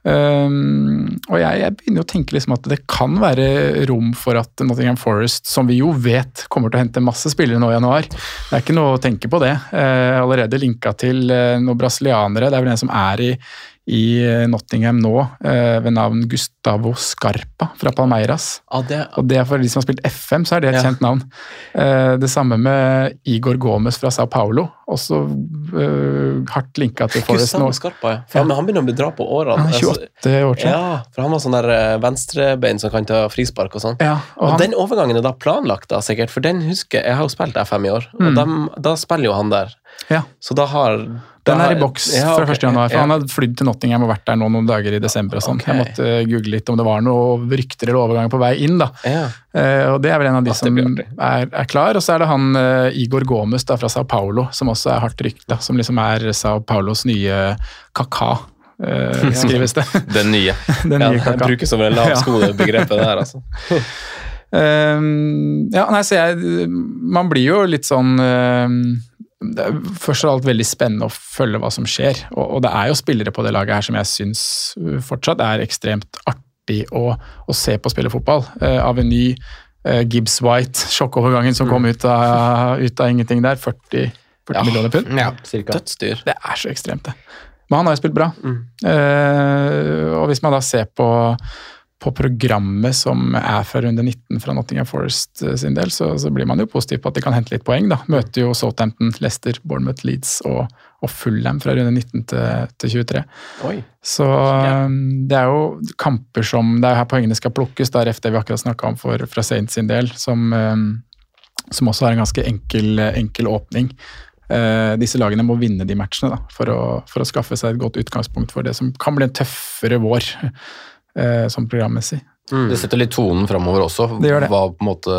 Og jeg, jeg, begynner å tenke liksom at det kan være rom for at Nottingham Forest, som vi jo vet kommer til å hente masse spillere nå i januar Det er ikke noe å tenke på det. allerede linka til noen brasilianere. Det er vel en som er i i Nottingham nå eh, ved navn Gustavo Scarpa fra Palmeiras. Ah, det... Og det er For de som har spilt FM, så er det et ja. kjent navn. Eh, det samme med Igor Gomez fra Sao Paulo, også hardt linka til Forest nå. Scarpa, ja. For, ja. Men han begynner å bli dra på årene. Han er 28 altså, år siden. Ja, for han var sånn der venstrebein som kan ta frispark og sånn. Ja, og, og han... Den overgangen er da planlagt, da sikkert, for den husker jeg har jo spilt FM i år, og mm. dem, da spiller jo han der. Ja. Så da har den er i boks ja, okay. fra 1. januar, for ja. han hadde flydd til Nottingham og vært der nå noen dager i desember. og sånn. Okay. Jeg måtte google litt om det var noe rykter eller overganger på vei inn. da. Ja. Uh, og Det er vel en av de som er, er, klar. Og så er det han uh, Igor Gomez da, fra Sao Paulo, som også er hardt rykta. Som liksom er Sao Paulos nye kaka. Uh, [LAUGHS] skrives det. Den nye. [LAUGHS] Den nye [LAUGHS] ja, brukes som en lavskolebegrepet der, altså. Um, ja, nei, så jeg Man blir jo litt sånn um, det er først og alt veldig spennende å følge hva som skjer. Og, og det er jo spillere på det laget her som jeg syns uh, fortsatt er ekstremt artig å, å se på spille fotball. Uh, Aveny, uh, Gibbs White, [LAUGHS] sjokkovergangen som mm. kom ut av, ut av, ingenting der. 40, 40 ja. millioner pund. Ja, Dødsdyr. Det er så ekstremt, det. Men han har jo spilt bra. Mm. Uh, og hvis man da ser på på programmet som er fra runde 19 fra Nottingham Forest eh, sin del, så, så, blir man jo positiv på at de kan hente litt poeng. da. Møter jo Southampton, Leicester, Bournemouth, Leeds og, og Fulham fra runde 19 til, til 23. Oi. Så. Um, det er jo kamper som Det er her poengene skal plukkes, da, det vi akkurat snakka om for, fra Saints sin del, som, um, som også har en ganske enkel, enkel åpning. Uh, disse lagene må vinne de matchene da, for å, for å skaffe seg et godt utgangspunkt for det som kan bli en tøffere vår sånn programmessig. Mm. Det setter litt tonen framover også. Det gjør det. Hva, måte,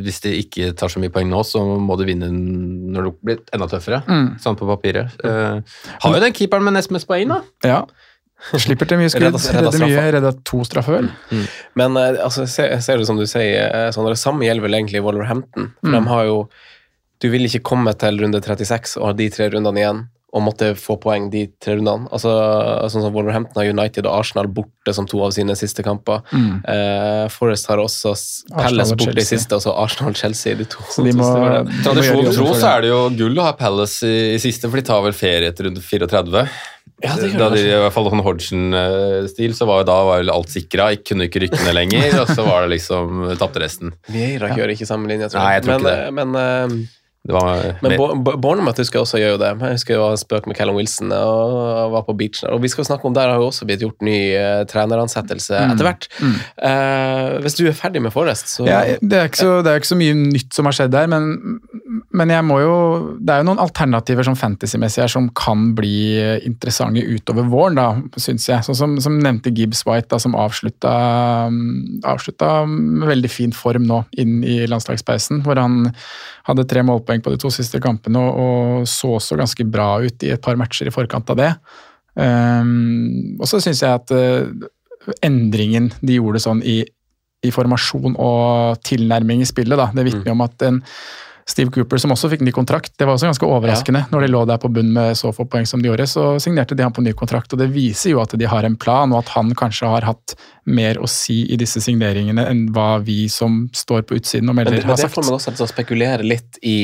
hvis de ikke tar så mye poeng nå, så må de vinne når det blir enda tøffere. Mm. Sånn på papiret. Uh, har jo den keeperen med nest mest poeng, da. Ja. Slipper til mye skudd. [LAUGHS] Redder mye, redder to straffer, vel. Mm. Men uh, altså, ser, ser, du som du sier, eh, sånn, det samme gjelder vel egentlig Wolverhampton. For mm. de har jo Du vil ikke komme til runde 36 og ha de tre rundene igjen og måtte få poeng de tre rundene. Altså, sånn som Wolverhampton har United og Arsenal borte som to av sine siste kamper. Mm. Eh, Forest har også Palace borte i siste, og så Arsenal og Chelsea de to. Så de må, Tradisjonen tro så er det jo gull å ha Palace i, i, siste, for de tar vel ferie etter runde 34. Ja, det da de, I hvert fall sånn Hodgson-stil, så var jo da var alt sikra. Jeg kunne ikke rykke ned lenger, og så var det liksom tapte resten. Vieira ja. kjører ikke samme linje, tror jeg. Nei, jeg tror men, ikke det. men uh, men Bournemouth husker jeg også gjør jo det. Jeg husker jeg var spøk med Callum Wilson og var på beachen. Og vi skal snakke om Der har jo også blitt gjort ny uh, treneransettelse mm. etter hvert. Mm. Uh, hvis du er ferdig med Forrest, så ja, det, er så, det, er ikke så, mye nytt som har skjedd der, men, men jeg må jo Det er jo noen alternativer som fantasy-messig her som kan bli interessante utover våren, da, syns jeg. Sånn som, som, nevnte Gibbs White, da, som avslutta, avslutta med veldig fin form nå inn i landslagspausen, hvor han hadde tre målpoeng på de to siste kampene og, og så også ganske bra ut i et par matcher i forkant av det. Um, og så syns jeg at uh, endringen de gjorde sånn i, i, formasjon og tilnærming i spillet, da, det vitner mm. om at en Steve Cooper, som også fikk ny kontrakt. Det var også ganske overraskende. Ja. Når de lå der på bunn med så få poeng som de gjorde, så signerte de han på ny kontrakt. og Det viser jo at de har en plan, og at han kanskje har hatt mer å si i disse signeringene enn hva vi som står på utsiden og melder, har sagt. Men det får man også til å spekulere litt i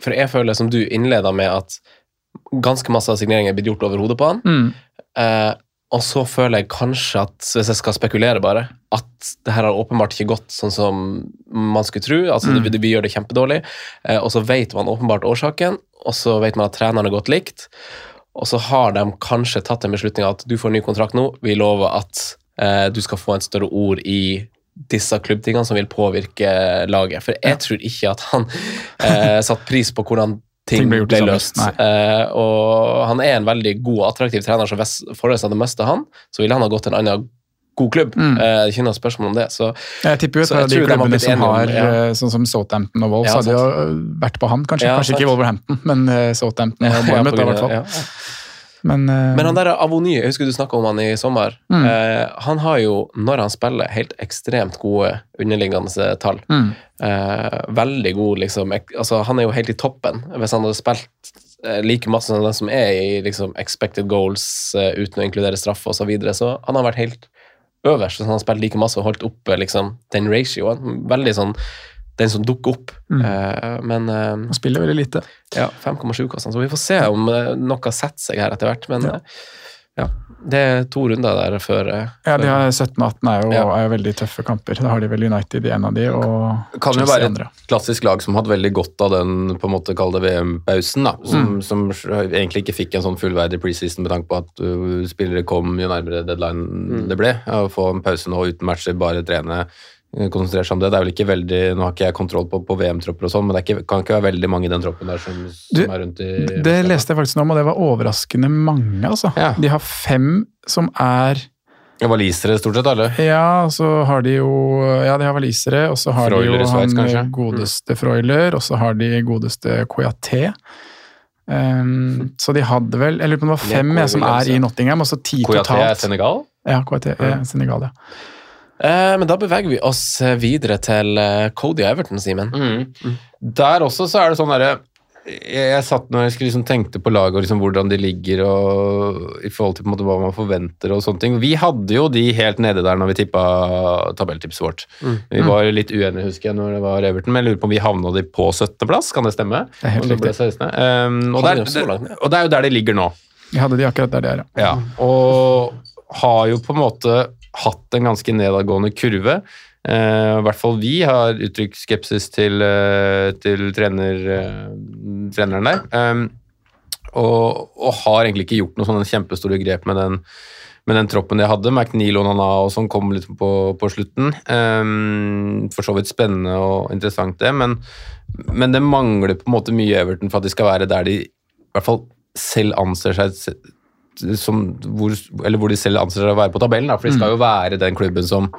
For jeg føler, som du innleda med, at ganske masse av signeringer er blitt gjort over hodet på han. Mm. Eh, og så føler jeg kanskje at, hvis jeg skal spekulere bare, at det her har åpenbart ikke gått sånn som man skulle tro. altså mm. vi, vi, gjør det kjempedårlig, eh, og så vet man åpenbart årsaken, og så vet man at treneren er godt likt. Og så har de kanskje tatt en beslutning at du får ny kontrakt nå, vi lover at eh, du skal få en større ord i disse klubbtingene som vil påvirke laget. For jeg tror ikke at han eh, satte pris på hvordan ting, ble ble løst. Eh, og han er en veldig god og attraktiv trener, så hvis Forrest hadde mista han, så ville han ha gått til en annen god klubb. Mm. Eh, ikke noe spørsmål om det. Så Jeg tipper jo et av de klubbene som om- har, ja. eh, sånn som Southampton og Wolves, Ja, hadde jo vært på han, kanskje. Ja, kanskje sant. ikke Wolverhampton, men eh, Southampton og [LAUGHS] Bournemouth, i hvert fall. Men, uh... Men han der Avony, jeg husker du snakka om han i sommer. Mm. Uh, han har jo, når han spiller, helt ekstremt gode underliggende tall. Mm. Uh, veldig god, liksom. Altså, han er jo helt i toppen. Hvis han hadde spilt like masse som den som er i liksom, expected goals uten å inkludere straff osv., så, videre, så han har vært helt øverst. Så han har spilt like masse og holdt oppe liksom, den ratioen. Veldig sånn den som dukker opp. Mm. Eh, men eh, han spiller veldig lite. ja, 5,7 koster så vi får se om eh, noe setter seg her etter hvert. Men Ja. ja, det er to runder der før Ja, de har 17 og 18 er jo, Ja. er jo veldig tøffe kamper. Da har de vel United i en av de, og kan jo Chelsea i være et klassisk lag som hadde veldig godt av den på en måte kall VM-pausen. da, som, som egentlig ikke fikk en sånn fullverdig preseason med tanke på at uh, spillere kom jo nærmere deadline det ble. Å få en pause nå uten matcher, bare trene, konsentrere seg om det. Det er vel ikke veldig, Nå har ikke jeg kontroll på, på VM-tropper og sånn, men det ikke, kan ikke være veldig mange i den troppen der som, Du, som er rundt i Det leste jeg faktisk nå og det var overraskende mange, altså. Ja. De har fem som er Walisere stort sett alle. Ja, så har de jo Ja, de har walisere, og så har Freuler de jo Schweiz, han kanskje? godeste Freuler, og så har de godeste Coyaté. Um, så de hadde vel Jeg lurer på om det var fem jeg, som er i. Nottingham, og så ti Koyate er. Senegal. Ja, Coyaté er Senegal, ja. Eh, men da beveger vi oss eh, videre til eh, Cody Everton, Simen. Mm. Der også så er det sånn derre jeg, jeg satt når jeg skulle liksom tenkte på laget og liksom hvordan de ligger og i forhold til på en måte hva man forventer og sånne ting. Vi hadde jo de helt nede der når vi tippa tabelltipset vårt. Mm. Vi var litt uenige, husker jeg, når det var Everton, men jeg lurer på om vi havna de på 17.-plass, kan det stemme? Det er helt riktig. Um, og, der, og det er jo der de ligger nå. Vi hadde de akkurat der de er, ja. Ja, og har jo på en måte hatt en ganske nedadgående kurve. Eh, I hvert fall vi har uttrykt skepsis til, eh, til trener, eh, treneren der. Um, og, og har egentlig ikke gjort noen sånne kjempestore grep med den, med den troppen de hadde. McNeil og Nana og sånn kom litt på, på slutten. Um, for så vidt spennende og interessant, det, men, men det mangler på en måte mye Everton for at de skal være der de i hvert fall selv anser seg som hvor, eller hvor de selv anser seg å være på tabellen. Da, for de skal jo være den klubben som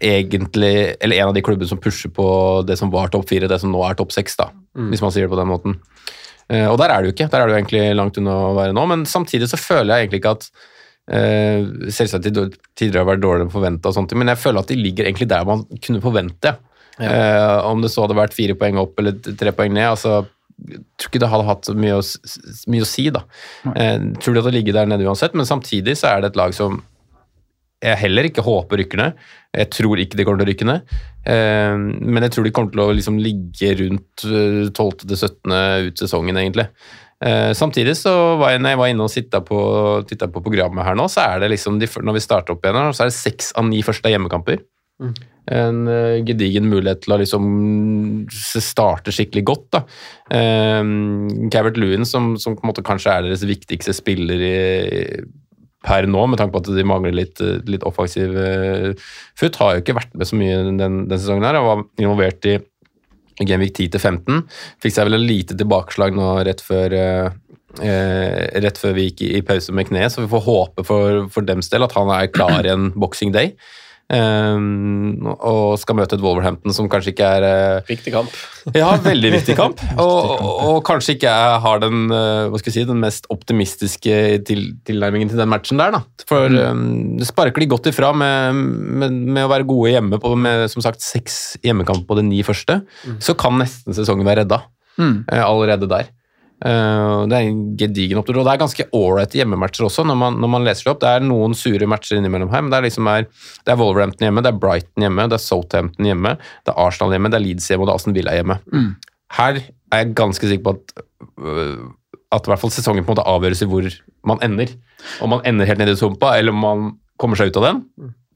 egentlig Eller en av de klubbene som pusher på det som var topp fire, det som nå er topp seks, da, hvis man sier det på den måten. Eh, og der er det jo ikke. Der er det jo egentlig langt unna å være nå, men samtidig så føler jeg egentlig ikke at Uh, Selvsagt de tidligere har vært dårligere enn forventa, men jeg føler at de ligger egentlig der man kunne forvente. Eh, om det så hadde vært fire poeng opp eller tre poeng ned. altså tror ikke det hadde hatt mye å, mye å si, da. Eh, tror de hadde ligget der nede uansett, men samtidig så er det et lag som jeg heller ikke håper rykker ned. Jeg tror ikke de kommer til å rykke ned. Eh, men jeg tror de kommer til å liksom ligge rundt eh, 12. til 17. ut sesongen, egentlig. Eh, samtidig så var jeg, når jeg var inne og titta på, på programmet her nå, så er det liksom de, når vi starter opp igjen, her, så er det seks av ni første hjemmekamper. En eh, gedigen mulighet til å liksom starte skikkelig godt. da. Um, Lewin, som, som kanskje er deres viktigste spiller i, per nå, med tanke på at de mangler litt, litt offensiv uh, futt, har jo ikke vært med så mye den, den sesongen her. Han var involvert i Genvik 10 til 15. Fikk seg vel et lite tilbakeslag nå rett før uh, eh, rett før vi gikk i pause med kneet, så vi får håpe for, for dems del at han er klar i en boxing day. Um, og skal møte et Wolverhampton som kanskje ikke er uh, Viktig kamp. [LAUGHS] ja, veldig viktig kamp. [LAUGHS] Og, og, og kanskje ikke jeg har den, uh, si, den mest optimistiske til, tilnærmingen til den matchen der. Da. For um, det sparker de godt ifra med, med, med å være gode hjemme på med som sagt seks hjemmekamper på de ni første. Så kan nesten sesongen være redda Mm. uh, allerede der. Eh, det er en gedigen opptur, og det er ganske ålreite hjemmematcher også, når man, når man leser det opp. Det er noen sure matcher innimellom her, men det er, liksom er, det er Wolverhampton hjemme, det er Brighton hjemme, det er Southampton hjemme, det er Arsenal hjemme, det er Leeds hjemme og det er Aston Villa hjemme. Mm. Her er jeg ganske sikker på at øh, at i hvert fall sesongen på en måte avgjøres i hvor man ender. Om man ender helt nede i sumpa, eller om man kommer seg ut av den.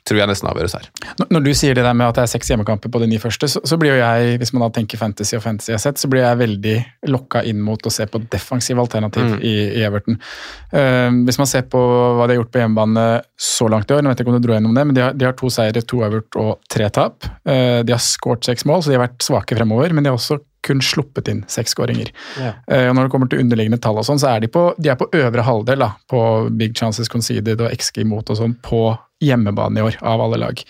Tror jeg nesten avgjøres her. Når- du sier det der med at det er seks hjemmekamper på de ni første, så, så blir jo jeg, hvis man da tenker fantasy og fantasy jeg har sett, så blir jeg veldig lokka inn mot å se på defensive alternativ Mm. i, i Everton. Uh, hvis man ser på hva de har gjort på hjemmebane så langt i år, nå vet jeg ikke om du dro gjennom det, men de har, de har to seire, to avgjort og tre tap. Uh, de har skåret seks mål, så de har vært svake fremover, men de har også kun sluppet inn seks skåringer. Ja. Eh, når det kommer til underliggende tall og sånn, så er de på, de er på øvre halvdel da, på big chances conceded og XG imot og sånn på hjemmebane i år, av alle lag.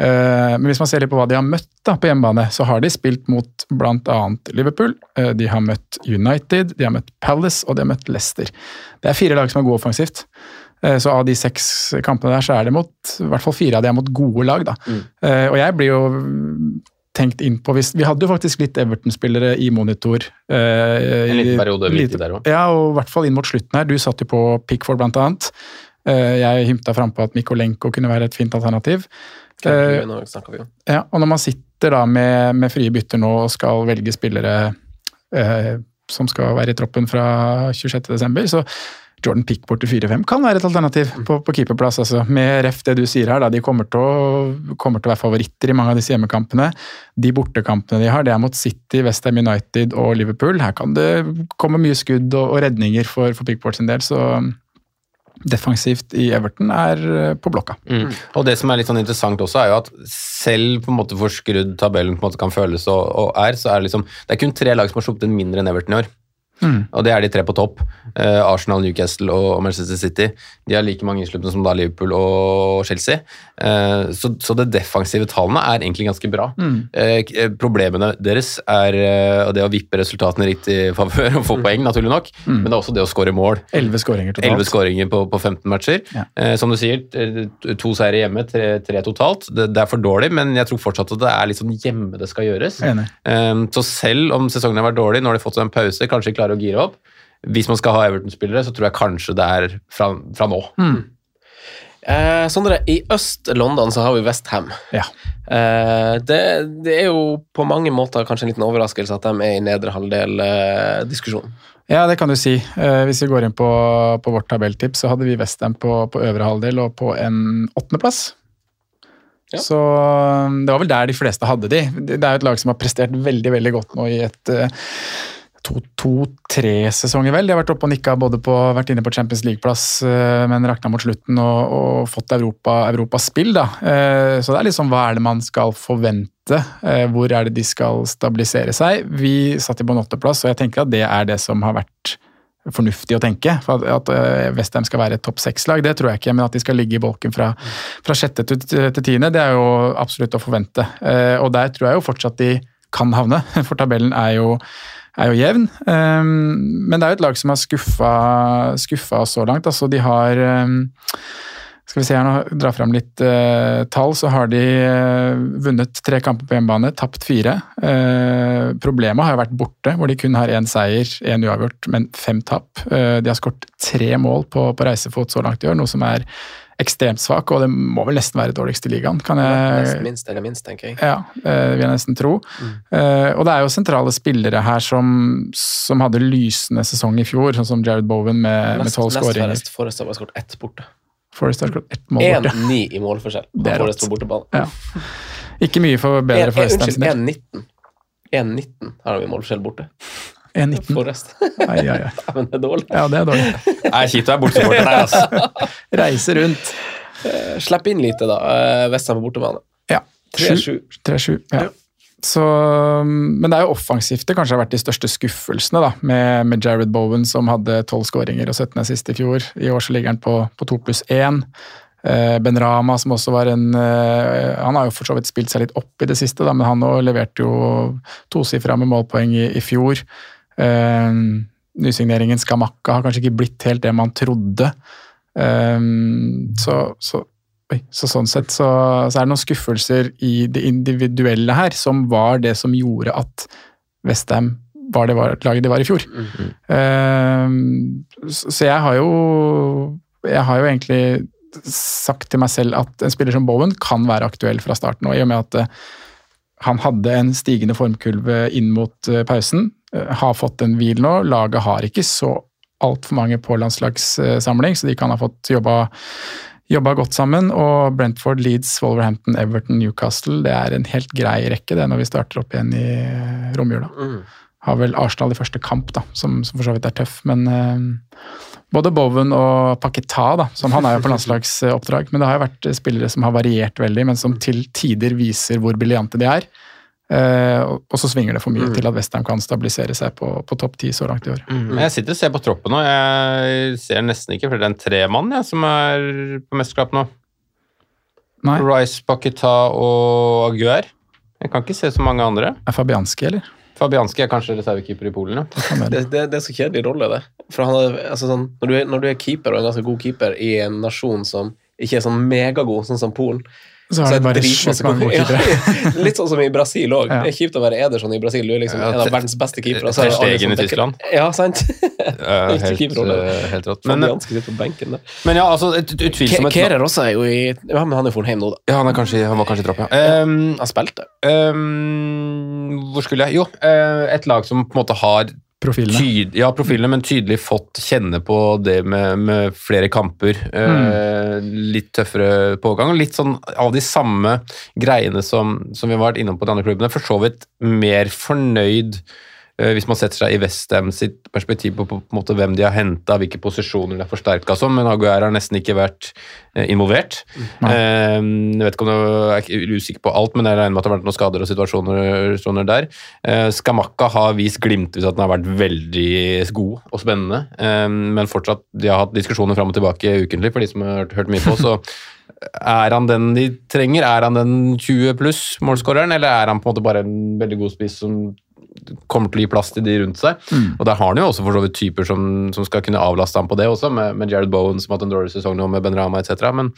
Uh, men hvis man ser litt på hva de har møtt da, på hjemmebane, så har de spilt mot bl.a. Liverpool, uh, de har møtt United, de har møtt Palace og de har møtt Leicester. Det er fire lag som er gode offensivt. Eh, Så av de seks kampene der, så er det mot i hvert fall fire av de er mot gode lag. da. Eh, Og jeg blir jo tenkt inn på hvis, Vi hadde jo faktisk litt Everton-spillere i monitor. eh, En liten periode lite- der også. Ja, og i hvert fall inn mot slutten her. Du satt jo på Pickford blant annet. Eh, Jeg hymta frampå at Mikolenko kunne være et fint alternativ. Eh, ja, og når man sitter da med, med frie bytter nå og skal velge spillere eh, som skal være i troppen fra 26.12., så Jordan Pickford til 4-5 kan være et alternativ på, på keeperplass. Altså. Med ref det du sier her, da, de kommer til, å, kommer til å være favoritter i mange av disse hjemmekampene. De bortekampene de har, det er mot City, Westham United og Liverpool. Her kan det komme mye skudd og, og redninger for, for Pickford sin del, så defensivt i Everton er eh, på blokka. Mm. Og det som er litt sånn interessant også, er jo at selv på en måte hvor skrudd tabellen på en måte kan føles og, og er, så er det liksom Det er kun tre lag som har sluppet inn mindre enn Everton i år. Mm. Og det er de tre på topp. Uh, Arsenal, Newcastle og Manchester City. De har like mange innslupne som da Liverpool og Chelsea. Uh, så, så det defensive tallene er egentlig ganske bra. Mm. Uh, problemene deres er det å vippe resultatene i riktig favør og få poeng, naturlig nok, Mm. men det er også det å skåre mål. Elleve skåringer totalt. 11 skåringer på, på 15 matcher. Ja. Som du sier, to seire hjemme, tre, tre totalt. Det, det er for dårlig, men jeg tror fortsatt at det er litt sånn hjemme det skal gjøres. Så selv om sesongen har vært dårlig, nå har de fått en pause, kanskje klarer å gire opp. Hvis man skal ha Everton-spillere, så tror jeg kanskje det er fra, fra nå. Eh, Sondre, i øst-London så har vi Westham. Ja. Eh, det, det er jo på mange måter kanskje en liten overraskelse at de er i nedre halvdel-diskusjonen. Ja, det kan du si. Eh, hvis vi går inn på, på vårt tabelltips, så hadde vi Westham på, på øvre halvdel og på en åttendeplass. Ja. Så um, det var vel der de fleste hadde de. Det er jo et lag som har prestert veldig veldig godt nå i et to-tre sesonger, vel. De har vært oppe og nikka både på vært inne på Champions League-plass, eh, men rakna mot slutten og, og fått Europa, Europaspill, da. Eh, Så det er liksom hva er det man skal forvente? Eh, Hvor er det de skal stabilisere seg? Vi satt på en åtteplass, og jeg tenker at det er det som har vært fornuftig å tenke. For at, Westham skal være et topp seks-lag, det tror jeg ikke. Men at de skal ligge i bolken fra, fra sjette til, til tiende, det er jo absolutt å forvente. Og der tror jeg jo fortsatt de kan havne, [LAUGHS] for tabellen er jo, er jo jevn. Um, men det er jo et lag som har skuffa, skuffa så langt. Altså, de har um, skal vi se her nå, dra fram litt uh, tall, så har de uh, vunnet tre kamper på hjemmebane, tapt fire. Uh, problemet har jo vært borte, hvor de kun har én seier, én uavgjort, men fem tap. De har skåret tre mål på, på reisefot så langt i år, noe som er ekstremt svak, og det må vel nesten være dårligst i ligaen, kan Nesten jeg minst eller minst, tenker jeg. ja, det vil jeg nesten tro. Eh, og det er jo sentrale spillere her som, som hadde lysende sesong i fjor, sånn som Jared Bowen med Nest, tolv nest skåringer. færrest Forrest har skåret ett borte. Forrest har skåret ett mål borte. 1-9 i målforskjell. [LAUGHS] Det er Forrest på bortebane. Ja. Ikke mye for bedre for. Unnskyld, 1-19. 1-19 har vi målforskjell borte. 1-19. Forrest. Ai, ai, ai. [LAUGHS] Men det er dårlig. Ja, det er dårlig. [LAUGHS] Det er kjipt å være bortesupporter der, altså. [LAUGHS] Reise rundt. Uh, Slipp inn lite, da. Eh, Westham på bortebane. Ja. 3-7. 3-7. Ja. Så, men det er jo offensivt det kanskje har vært de største skuffelsene, da, med, med Jared Bowen som hadde 12 skåringer og 17 assist i fjor. I år så ligger han på, på 2 pluss 1. Eh, ben Rama, som også var en Han har jo for så vidt spilt seg litt opp i det siste, da, men han leverte jo tosifra med målpoeng i, i fjor. Eh, nysigneringen Skamakka har kanskje ikke blitt helt det man trodde. Eh, så, så, så sånn sett så, så er det noen skuffelser i det individuelle her som var det som gjorde at Westham var det var, laget det var i fjor. Eh, så, så jeg har jo Jeg har jo egentlig sagt til meg selv at en spiller som Bowen kan være aktuell fra starten og i og med at eh, han hadde en stigende formkulve inn mot pausen. Eh, Har fått en hvil nå. Laget har ikke så altfor mange på landslagssamling, så de kan ha fått jobba, jobba godt sammen. Og Brentford, Leeds, Wolverhampton, Everton, Newcastle. Det er en helt grei rekke det når vi starter opp igjen i romjula. romjula. Har vel Arsenal i første kamp, da, som, som for så vidt er tøff. Men eh, både Bowen og Paketa, da, som han er jo på [LAUGHS] landslagsoppdrag. Men det har jo vært spillere som har variert veldig, men som til tider viser hvor briljante de er. Eh, og- og så svinger det for mye Mm. til at Western kan stabilisere seg på, på topp ti så langt i år. Men jeg sitter og ser på troppen nå. Jeg ser nesten ikke flere enn tre mann jeg, som er på mesterskap nå. Nei. Rice, Paketa og Aguer. Jeg kan ikke se så mange andre. Er Fabianski, eller? Fabianski er kanskje reservekeeper i Polen, ja. Det, det, det er så kjedelig rolle, det. For han er, altså sånn, når, du er, når du er keeper, og en ganske god keeper, i en nasjon som ikke er sånn megagod, sånn som Polen Så er de er bare sjukt mange gode- Ja, [LAUGHS] Litt sånn som i Brasil òg. Ja. Det er kjipt å være Ederson i Brasil. Du er liksom Ja, en av verdens beste keepere. Ter så er Stegen i Tyskland. Ja, sant. [LAUGHS] Helt, eh, helt rått. Men, Fabianski sitter på benken der. men ja, altså, utvilsomt Kerer også er jo i Ja, men han er Fornheim nå, da. Ja, han, er kanskje, han var kanskje i tropp, ja. Um, Han spilte. um, hvor skulle jeg Jo, eh, et lag som på en måte har Profilene. Tyd, ja, profilene, men tydelig fått kjenne på det med, med flere kamper. Eh, litt tøffere pågang. Litt sånn av de samme greiene som, som vi har vært innom på de andre klubbene. For så vidt mer fornøyd hvis man setter seg i Westham sitt perspektiv på, på, på hvem de har henta, hvilke posisjoner de har forsterka som, men Aguerre har nesten ikke vært eh, involvert. Eh, jeg vet ikke om det jeg er ikke usikker på alt, men jeg regner med at det har vært noen skader og situasjoner der. Eh, Skamakka har vist glimtvis at den har vært veldig god og spennende, eh, men fortsatt de har hatt diskusjoner fram og tilbake ukentlig for de som har hørt, hørt mye på. så [LAUGHS] er han den de trenger? Er han den 20 pluss målskåreren, eller er han på en måte bare en veldig god spiss som kommer til å gi plass til de rundt seg? Og der har han jo også for så vidt typer som, som skal kunne avlaste ham på det også, med, med Jared Bowen som har hatt en dårlig sesong nå, med Ben Rama etc. Men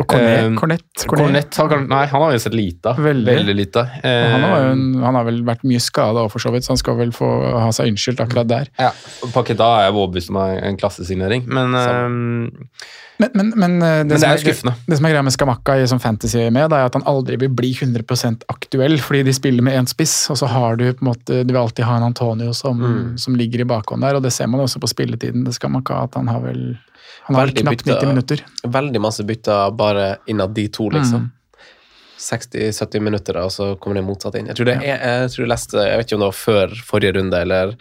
Og Cornet. Eh, Cornet, Cornet. Cornett har, nei, han har jo sett lite av. Veldig. Veldig lite. Eh, Han, har jo en, han har vel vært mye skada for så vidt, så han skal vel få ha seg unnskyldt akkurat der. ja, Paketa er jeg overbevist om en klassesignering, men eh, Men, men, men, eh, det, Men det som er jo skuffende. Det som er greia med Skamakka i som fantasy med, er at han aldri vil bli 100% aktuell, fordi de spiller med én spiss, og så har du på en måte Du vil alltid ha en Antonio som, Mm. som ligger i bakhånd der, og det ser man også på spilletiden til Skamakka, at han har vel han har Veldig knapt bytta- 90 minutter. Veldig masse bytter bare innad de to, liksom. Mm. 60-70 minutter, og så kommer det motsatt inn. Jeg tror, det er, jeg tror jeg leste, jeg vet ikke om det var før forrige runde, eller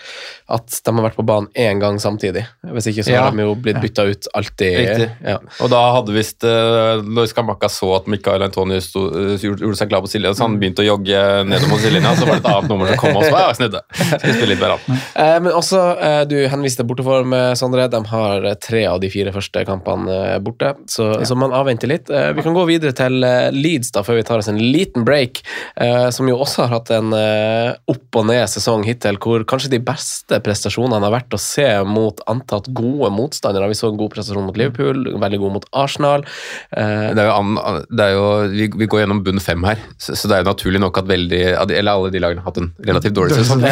at de har vært på banen én gang samtidig. Hvis ikke så Ja. har de jo blitt bytta ut alltid. Ja. Og da hadde visst uh, Lois Skamakka så at Mikael Antonius sto, eh, gjorde, seg klar på sidelinja, så han begynte å jogge nedover mot sidelinja, så var det et annet nummer som kom og så var jeg snudde. Skal spille litt an. [LAUGHS] Eh, men også, eh, du henviste borteform, med Sondre. De har eh, tre av de fire første kampene eh, borte, så, så man avventer litt. Eh, vi kan gå videre til eh, Leeds da, før vi tar oss en liten break, eh, som jo også har hatt en eh, opp og ned sesong hittil, hvor kanskje de beste prestasjonene har vært å se mot antatt gode motstandere. Vi så en god prestasjon mot Liverpool, veldig god mot Arsenal. Eh, Det er jo, an, det er jo vi, vi går gjennom bunn fem her, så, så det er jo naturlig nok at veldig Eller alle de lagene har hatt en relativt dårlig sesong. [LAUGHS]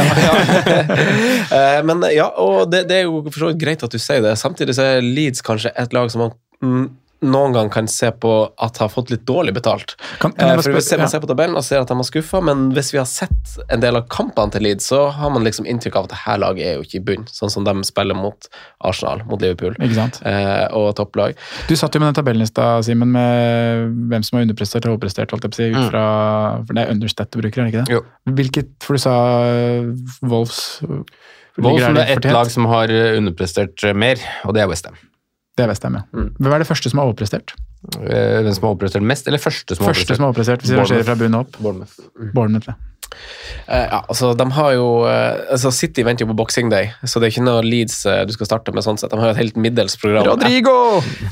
Eh, Men ja, og det, det er jo for så vidt greit at du sier det. Samtidig så er Leeds kanskje et lag som man mm, noen gang kan se på at har fått litt dårlig betalt. Kan, kan Eh, for hvis Man ja. ser på tabellen og ser at de har skuffa, men hvis vi har sett en del av kampene til Leeds, så har man liksom inntrykk av at dette laget er jo ikke i bunn, sånn som de spiller mot Arsenal, mot Liverpool Ikke sant? eh, og topplag. Du satt jo med den tabellen i stad, Simen, med hvem som har underprestert og overprestert, holdt jeg på å si, ut fra For det er understat du bruker, er det ikke det? Jo. Hvilket For du sa uh, Wolves Wolves er ett lag som har eh, underprestert eh, mer, og det er Westham. Det er Westham, Mm. Hvem er det første som har overprestert? Hvem som har overprestert mest, eller første som har Første som har overprestert, hvis vi rangerer fra bunnen opp. Bournemouth. Bournemouth, ja. Eh, ja, altså de har jo uh, altså City venter jo på Boxing Day, så det er ikke noe Leeds uh, du skal starte med. sånn sett. De har jo et helt middels program. Rodrigo!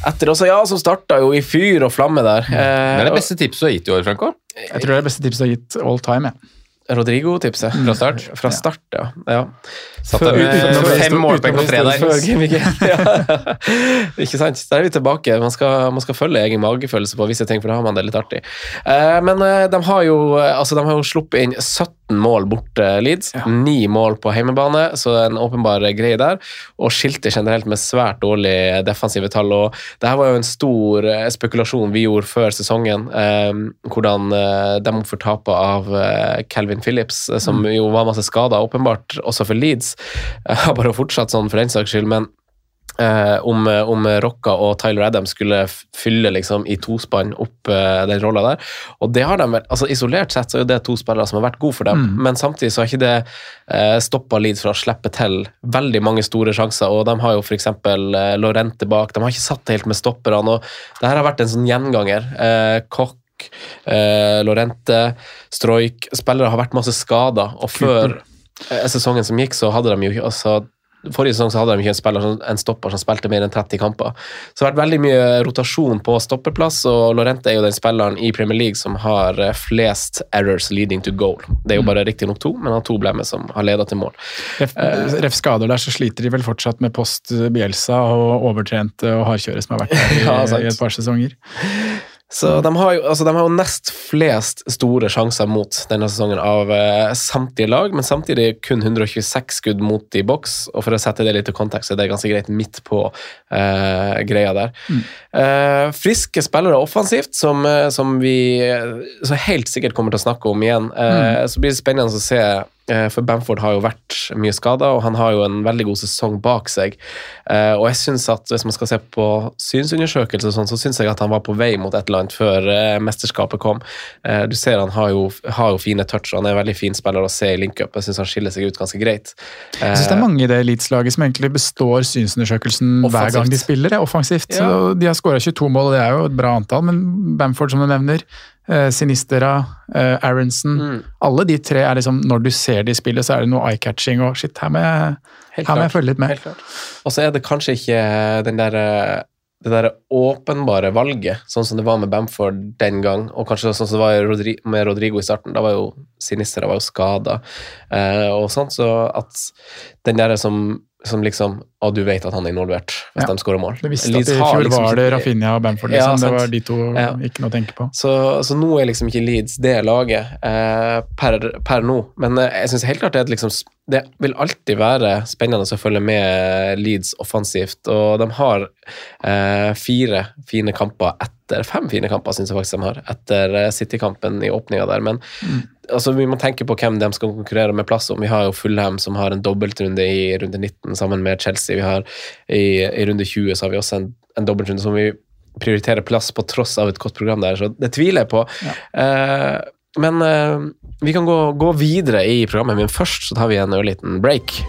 Etter også, ja, som starta jo i fyr og flamme der. Det Eh, er det beste tipset du har gitt i år, Franco. Jeg tror det er det beste tipset du har gitt all time. Ja. Rodrigo-tipset. Fra start. Fra start, ja. ja. Satt der med fem målpoeng på tre der. Før Game Week 1. [LAUGHS] Ja. Ikke sant? Der er vi tilbake. Man skal, man skal følge egen magefølelse på visse ting, for da har man det litt artig. Eh, men eh, de har jo eh, altså, de har jo sluppet inn 17 mål borte, Leeds. Ni mål på hjemmebane, så det en åpenbar greie der. Og skilte generelt med svært dårlige defensive tall. og det her var jo en stor spekulasjon vi gjorde før sesongen, eh, hvordan de får tapet av eh, Calvin Phillips, eh, som jo var masse skader, åpenbart også for Leeds. [LAUGHS] Har bare fortsatt sånn for den saks skyld, men eh, om, om Rocca og Tyler Adams skulle fylle liksom i tospann opp eh, den rolla der. Og det har de vel, altså Isolert sett så er det to spillere som har vært gode for dem, Mm. men samtidig så har ikke det eh, stoppa Leeds fra å slippe til veldig mange store sjanser. og De har jo f.eks. Eh, Lorente bak, de har ikke satt det helt med stopperne. og det her har vært en sånn gjenganger. Eh, Koch, eh, Lorente, Stroik Spillere har vært masse skada, og før eh, sesongen som gikk, så hadde de jo altså, Forrige sesong så hadde de ikke en, spiller, en stopper som spilte mer enn 30 kamper. Så det har vært veldig mye rotasjon på stopperplass, og Lorente er jo den spilleren i Premier League som har eh, flest errors leading to goal. Det er jo bare riktignok to, men han har to blemmer som har ledet til mål. Ref, ref skader der, så sliter de vel fortsatt med post Bielsa og overtrente og hardkjøre som har vært [LAUGHS] der i, Ja, i et par sesonger. Så de har, jo, altså de har jo nest flest store sjanser mot denne sesongen av eh, samtlige lag, men samtidig kun 126 skudd mot i boks. Og for å sette det litt i kontekst, så er det ganske greit midt på eh, greia der. Eh, friske spillere offensivt, som, eh, som vi eh, så helt sikkert kommer til å snakke om igjen. Mm. Så blir det spennende å se, eh, for Bamford har jo vært mye skada, og han har jo en veldig god sesong bak seg. Eh, og jeg synes at hvis man skal se på synsundersøkelser, sånn, så syns jeg at han var på vei mot et eller annet før eh, mesterskapet kom. Eh, du ser han har jo, har jo fine touch, han er en veldig fin spiller å se i link-up. Jeg syns han skiller seg ut ganske greit. Jeg synes det er mange i det Eliteslaget som egentlig består synsundersøkelsen hver gang de spiller, offensivt. Ja. Så de har skåra 22 mål, og det er jo et bra antall, men Bamford, som du nevner, eh, Sinistera, Aronsen Aronson Mm. Alle de tre er liksom Når du ser de spille, så er det noe eye-catching og shit, her må jeg, her må jeg følge litt med. Og så er det kanskje ikke den der, eh, det der åpenbare valget, sånn som det var med Bamford den gang, og kanskje sånn som det var med Rodrigo i starten. Da var jo Sinistera var jo skada, eh, og sånt, så at den der som, som liksom Å, du vet at han er involvert hvis Ja. de skårer mål. Du visste Leeds at i fjor liksom var det Rafinha og Bamford, Ja, liksom. det var de to Ja. ikke noe å tenke på. Så, så nå er liksom ikke Leeds det laget eh, per, per nå. Men eh, jeg syns helt klart det, et liksom, det vil alltid være spennende å følge med Leeds offensivt. Og de har eh, fire fine kamper etter Fem fine kamper syns jeg faktisk de har, etter eh, City-kampen i åpninga der. Men altså, vi må tenke på hvem de skal konkurrere med plass om. Vi har jo Fulham som har en dobbeltrunde i runde 19 sammen med Chelsea. Vi har i, i runde 20 så har vi også en, en dobbeltrunde som vi prioriterer plass på tross av et godt program der, så det tviler jeg på. Eh, men eh, vi kan gå, gå videre i programmet, men først så tar vi en ørliten break.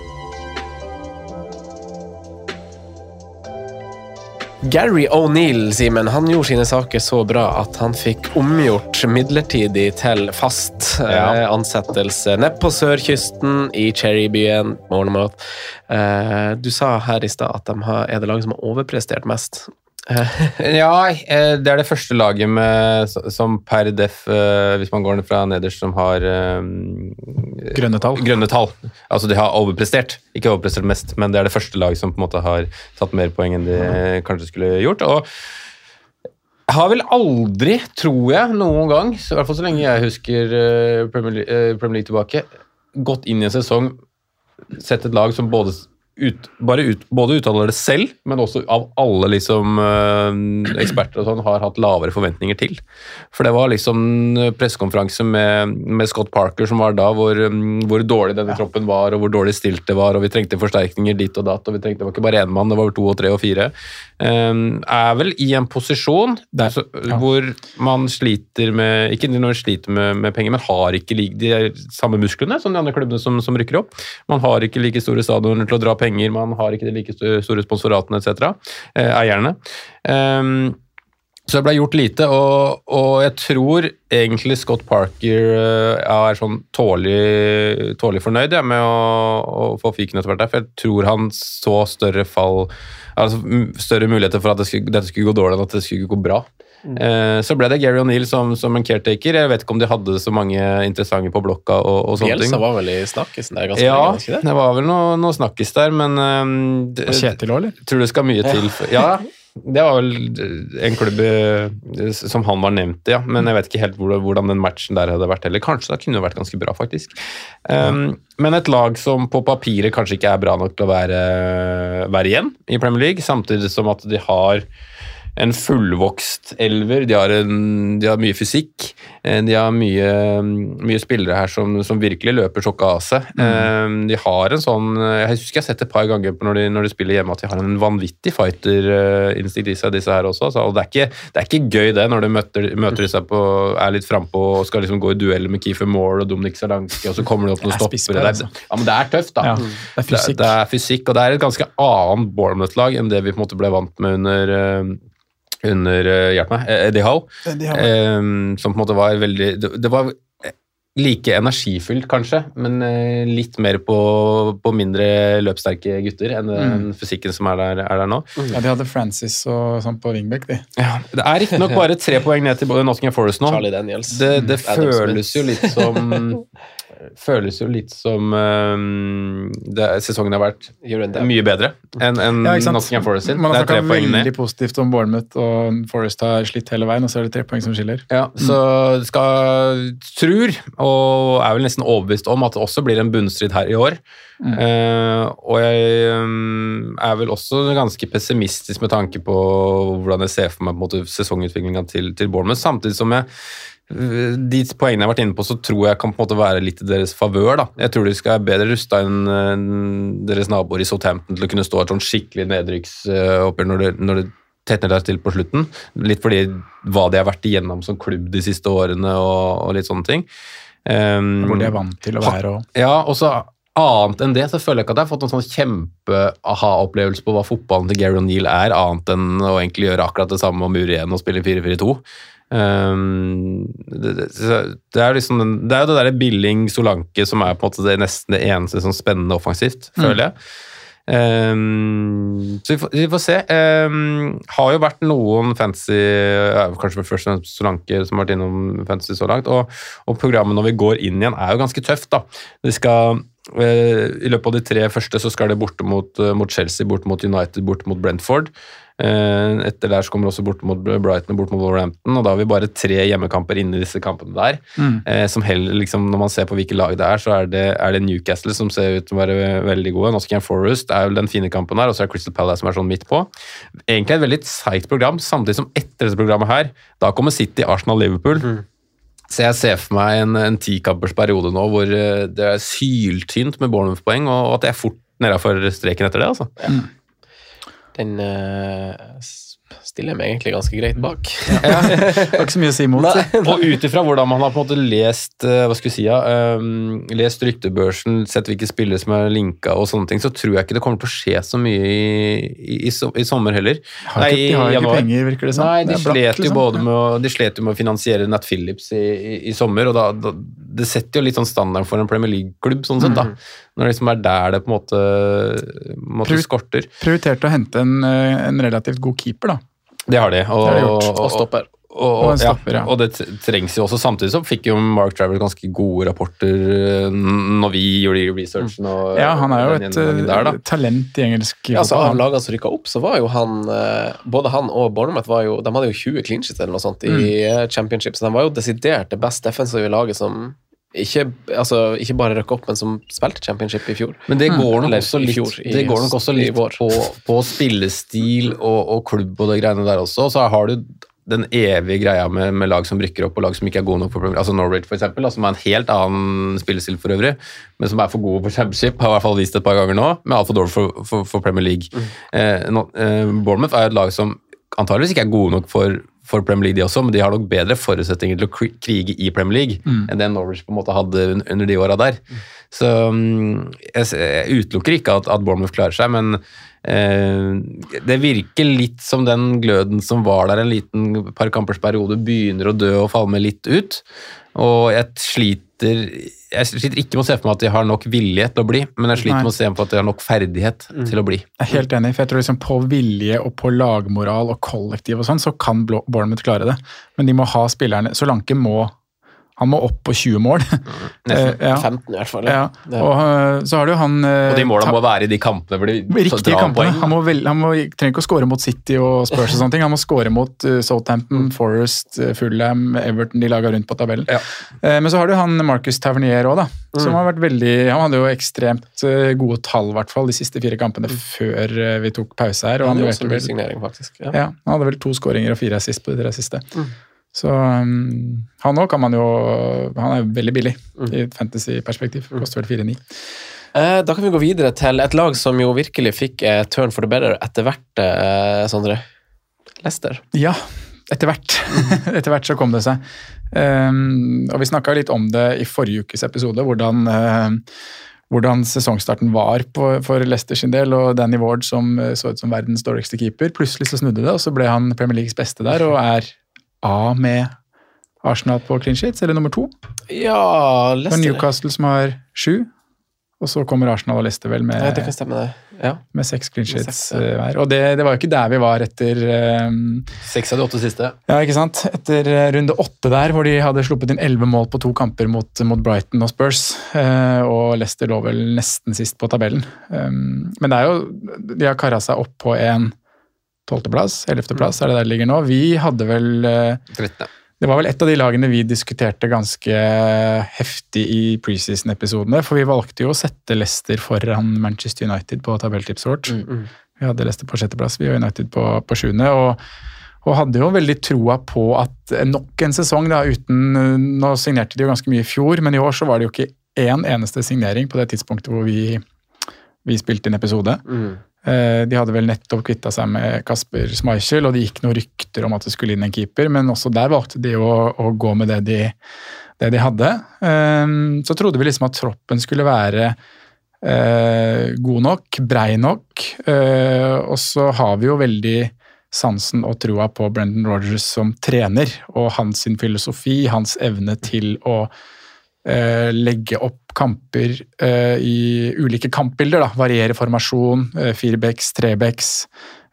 Gary O'Neill, Simen, han gjorde sine saker så bra at han fikk omgjort midlertidig til fast Ja. eh, ansettelse nede på sørkysten i Cherrybyen, Bournemouth. Eh, du sa her i stad at de har, er det laget som har overprestert mest. [LAUGHS] Ja, eh, det er det første laget med, som per def, eh, hvis man går ned fra nederst, som har eh, Grønne tall. grønne tall. Altså de har overprestert. Ikke overprestert mest, men det er det første laget som på en måte har tatt mer poeng enn de kanskje skulle gjort. og jeg har vel aldri, tror jeg, noen gang, i hvert fall så lenge jeg husker eh, Premier League, eh, Premier League tilbake, gått inn i en sesong, sett et lag som både, ut, ut, både uttaler det selv, men også av alle liksom, eh, eksperter og sånn, har hatt lavere forventninger til. For det var liksom pressekonferanse med, med Scott Parker som var da, hvor, mm, hvor dårlig denne troppen var, og hvor dårlig stilt det var, og vi trengte forsterkninger dit og datt, og vi trengte, det var ikke bare én mann, det var to og tre og fire. Um, er vel i en posisjon Der, så, ja. hvor man sliter med Ikke når man sliter med, med penger, men har ikke de samme musklene som de andre klubbene som, som rykker opp. Man har ikke like store stadioner til å dra penger, man har ikke de like store sponsoratene etc. Eh, eierne. Um, så det ble gjort lite, og, og jeg tror egentlig Scott Parker eh, er sånn tålelig, tålig fornøyd ja, med å, å få fiken etter hvert. For jeg tror han så større fall altså Større muligheter for at det skulle, dette skulle gå dårlig enn at det skulle gå bra. Eh, Så ble det Gary O'Neill som, som en caretaker. Jeg vet ikke om de hadde så mange interessante på blokka. og, og sånne ting. Bielsa var vel i snakkisen der ganske Ja, var det det? var vel noe, noe snakkis der, men det- Og Kjetil òg, eller? tror det skal mye til. For, ja, det var vel en klubb eh, som han var nevnt i, ja. men jeg vet ikke helt hvor, hvordan den matchen der hadde vært heller. Kanskje det kunne vært ganske bra, faktisk. Um, Men et lag som på papiret kanskje ikke er bra nok til å være, være igjen i Premier League, samtidig som at de har en fullvokst elver. De har, en, de har mye fysikk. Eh, De har mye, mye spillere her som, som virkelig løper sjokka av seg. Mm. De har en sånn Jeg husker jeg har sett et par ganger på når de, når de spiller hjemme at de har en vanvittig fighterinstinkt i seg, disse her også. Altså, og det er, ikke, det er ikke gøy det når de møter, møter seg på, er litt frampå og skal liksom gå i duell med Keefer Moore og Dominic Salanki, og så kommer det opp noen er stoppere. Det altså. er, ja, men det er tøft, da. Ja, det er. Det, det er fysikk, og det er et ganske annet Bournemouth-lag enn det vi på en måte ble vant med under eh, under eh, hjelp meg, eh, Eddie Howe, Eddie Howe. eh, som på en måte var veldig Det, det var like energifylt, kanskje, men eh, litt mer på, på mindre løpssterke gutter enn den fysikken som er der, er der nå. Ja, de hadde Francis og sånn på wingback, de. Ja, det er riktignok bare tre poeng ned til Nottingham Forest nå. Charlie Daniels. Det, det mm. føles jo litt som [LAUGHS] Føles jo litt som um, det, Sesongen har vært mye bedre enn en Ja? Nottingham Forest sin. Man har snakka veldig positivt om Bournemouth, og Forest har slitt hele veien, og så er det tre poeng som skiller. Ja, så skal tror, og er vel nesten overbevist om, at det også blir en bunnstrid her i år. Eh, og jeg um, er vel også ganske pessimistisk med tanke på hvordan jeg ser for meg på måte, sesongutviklinga til, til Bournemouth, samtidig som jeg de poengene jeg har vært inne på, så tror jeg kan på en måte være litt i deres favør. da. Jeg tror de skal være bedre rusta enn deres naboer i Southampton til å kunne stå et sånn skikkelig nedrykksoppgjør når det, når det tetner seg til på slutten. Litt fordi hva de har vært igjennom som klubb de siste årene og, og litt sånne ting. Um, Hvor de er vant til å være og ja, og så annet enn det, så føler jeg ikke at jeg har fått en sånn kjempe-aha-opplevelse på hva fotballen til Gary O'Neill er, annet enn å egentlig gjøre akkurat det samme og mure igjen og spille 4-4-2. Um, det, det, det er liksom det er jo det derre Billing Solanke som er på en måte det nesten det eneste sånn spennende offensivt, føler jeg. Um, så vi får, vi får se. Um, har jo vært noen fancy Kanskje først og fremst Solanke som har vært innom fancy så langt. Og, og programmet når vi går inn igjen, er jo ganske tøft. da. Vi skal eh, I løpet av de tre første så skal det borte mot, eh, mot Chelsea, bort mot United, bort mot Brentford. Eh, Etter der så kommer også bort mot Brighton og bort mot Wolverhampton, og da har vi bare tre hjemmekamper inni disse kampene der. Mm. som heller, liksom, Når man ser på hvilke lag det er, så er det, er det Newcastle som ser ut til å være veldig gode. Nottingham Forest er vel den fine kampen her, og så er Crystal Palace som er sånn midt på. Egentlig et veldig seigt program, samtidig som etter dette programmet her, da kommer City, Arsenal, Liverpool. Så jeg ser for meg en, en tikampers periode nå hvor eh, det er syltynt med Bournemouth-poeng, og at jeg er fort nedafor streken etter det. altså. Den eh, stiller jeg meg egentlig ganske greit bak. Ja. [LAUGHS] ikke så mye å si imot. [LAUGHS] Nei. Og ut ifra hvordan man har på en måte lest eh, hva skal jeg si, ja, um, lest ryktebørsen, sett hvilke spillere som er linka og sånne ting, så tror jeg ikke det kommer til å skje så mye i, i, i, i sommer heller. Har ikke, de har i ikke penger, virker det som. Nei, de slet jo liksom. både med å, de slet jo med å finansiere Nat Phillips i, i, i sommer, og da, da, det setter jo litt sånn standarden for en Premier League-klubb, sånn sett, da. Når det liksom er der det på en måte, måte Prior- skorter. Prioriterte å hente en, eh, en relativt god keeper, da. Det har de. Og, Det har de gjort. og- stopper. Og, og, stopper, ja. og det trengs jo også. Samtidig så fikk jo Mark Travers ganske gode rapporter eh, når vi gjorde researchen. Og, Ja, han er jo et der, eh, talent i engelsk Ja, altså, av lagene som rykka opp, så var jo han Både han og Bournemouth var jo De hadde jo 20 clean sheets eller noe sånt i Mm. championship, så de var jo desidert det best defensive laget som ikke, altså, ikke bare røkke opp, men som spilte championship i fjor. Men det går nok også litt, fjor, i det går nok også litt på, på spillestil og, og klubb og det greiene der også. Så har du den evige greia med, med lag som rykker opp og lag som ikke er gode nok for Premier Altså Norwich, for da, som er en helt annen spillestil for øvrig, men som er for gode på championship, har i hvert fall vist et par ganger nå, men altfor dårlig for, for, for Premier League. Eh, no, eh, Bournemouth er et lag som antageligvis ikke er gode nok for, for Premier League, de også, men de har nok bedre forutsetninger til å krige i Premier League enn det Norwich på en måte hadde under de åra der. Så mm, jeg, jeg utelukker ikke at, at Bournemouth klarer seg, men eh, det virker litt som den gløden som var der en liten par kampers periode, begynner å dø og falle med litt ut. Og jeg sliter jeg sliter ikke med å se for meg at de har nok vilje til å bli, men jeg sliter Nei. med å se for at de har nok ferdighet til å bli. Jeg er helt enig, for jeg tror liksom på vilje og på lagmoral og kollektiv og sånn, så kan Bournemouth klare det. Men de må ha spillerne Solanke må han må opp på 20 mål. [LAUGHS] Nesten. Eh, ja. 15 i hvert fall. Ja. Og øh, så har du han øh, Og de måla ta- må være i de kampene hvor de Riktige drar kampene. poeng. Han, må vel, han må, trenger ikke å score mot City og Spurs og sånne ting. Han må score mot uh, Southampton, Forest, uh, Fulham, Everton, de laga rundt på tabellen. Eh, men så har du han Marcus Tavernier òg, da. Som Mm. har vært veldig Han hadde jo ekstremt uh, gode tall, i hvert fall, de siste fire kampene før uh, vi tok pause her. Og Han han, ny vel, faktisk. Ja. ja, han hadde vel to skåringer og fire assist på de tre siste. Mm. Så um, han òg kan man jo Han er veldig billig Mm. i fantasy-perspektiv. Koster vel 4-9. Eh, Da kan vi gå videre til et lag som jo virkelig fikk eh, turn for the better etter hvert, eh, Sondre. Lester. Ja, etter hvert. [LAUGHS] etter hvert så kom det seg. Um, og vi snakka litt om det i forrige ukes episode, hvordan, uh, hvordan sesongstarten var på, for Leicester sin del. Og Danny Ward som uh, så ut som verdens dårligste keeper. Plutselig så snudde det, og så ble han Premier Leagues beste der, og er A med Arsenal på clean sheets, eller nummer to. Ja, Det Leicester. var Newcastle som har sju. Og så kommer Arsenal og Leicester vel med, Ja, det kan stemme, det. Ja. med seks clean sheets hver. ja. Og det, det var jo ikke der vi var etter um, Seks av de åtte siste. Ja, ikke sant? Etter eh, runde åtte der, hvor de hadde sluppet inn elleve mål på to kamper mot, mot Brighton og Spurs, Uh, og Leicester lå vel nesten sist på tabellen. Um, men det er jo De har kara seg opp på en tolvteplass, ellevteplass, er det der det ligger nå. Vi hadde vel eh, 13. Det var vel et av de lagene vi diskuterte ganske heftig i preseason-episodene, for vi valgte jo å sette Leicester foran Manchester United på tabelltipset vårt. Vi hadde Leicester på sjetteplass, vi og United på, på sjuende. Og, og hadde jo veldig troa på at nok en sesong da, uten Nå signerte de jo ganske mye i fjor, men i år så var det jo ikke én eneste signering på det tidspunktet hvor vi, vi spilte inn episode. Eh, De hadde vel nettopp kvitta seg med Kasper Schmeichel, og det gikk noen rykter om at det skulle inn en keeper, men også der valgte de å, å gå med det de, det de hadde. Eh, Så trodde vi liksom at troppen skulle være eh, god nok, brei nok, eh, og så har vi jo veldig sansen og troa på Brendan Rogers som trener, og hans filosofi, hans evne til å eh, legge opp kamper eh, i ulike kampbilder. Da. Variere formasjon, eh, firebacks, trebacks,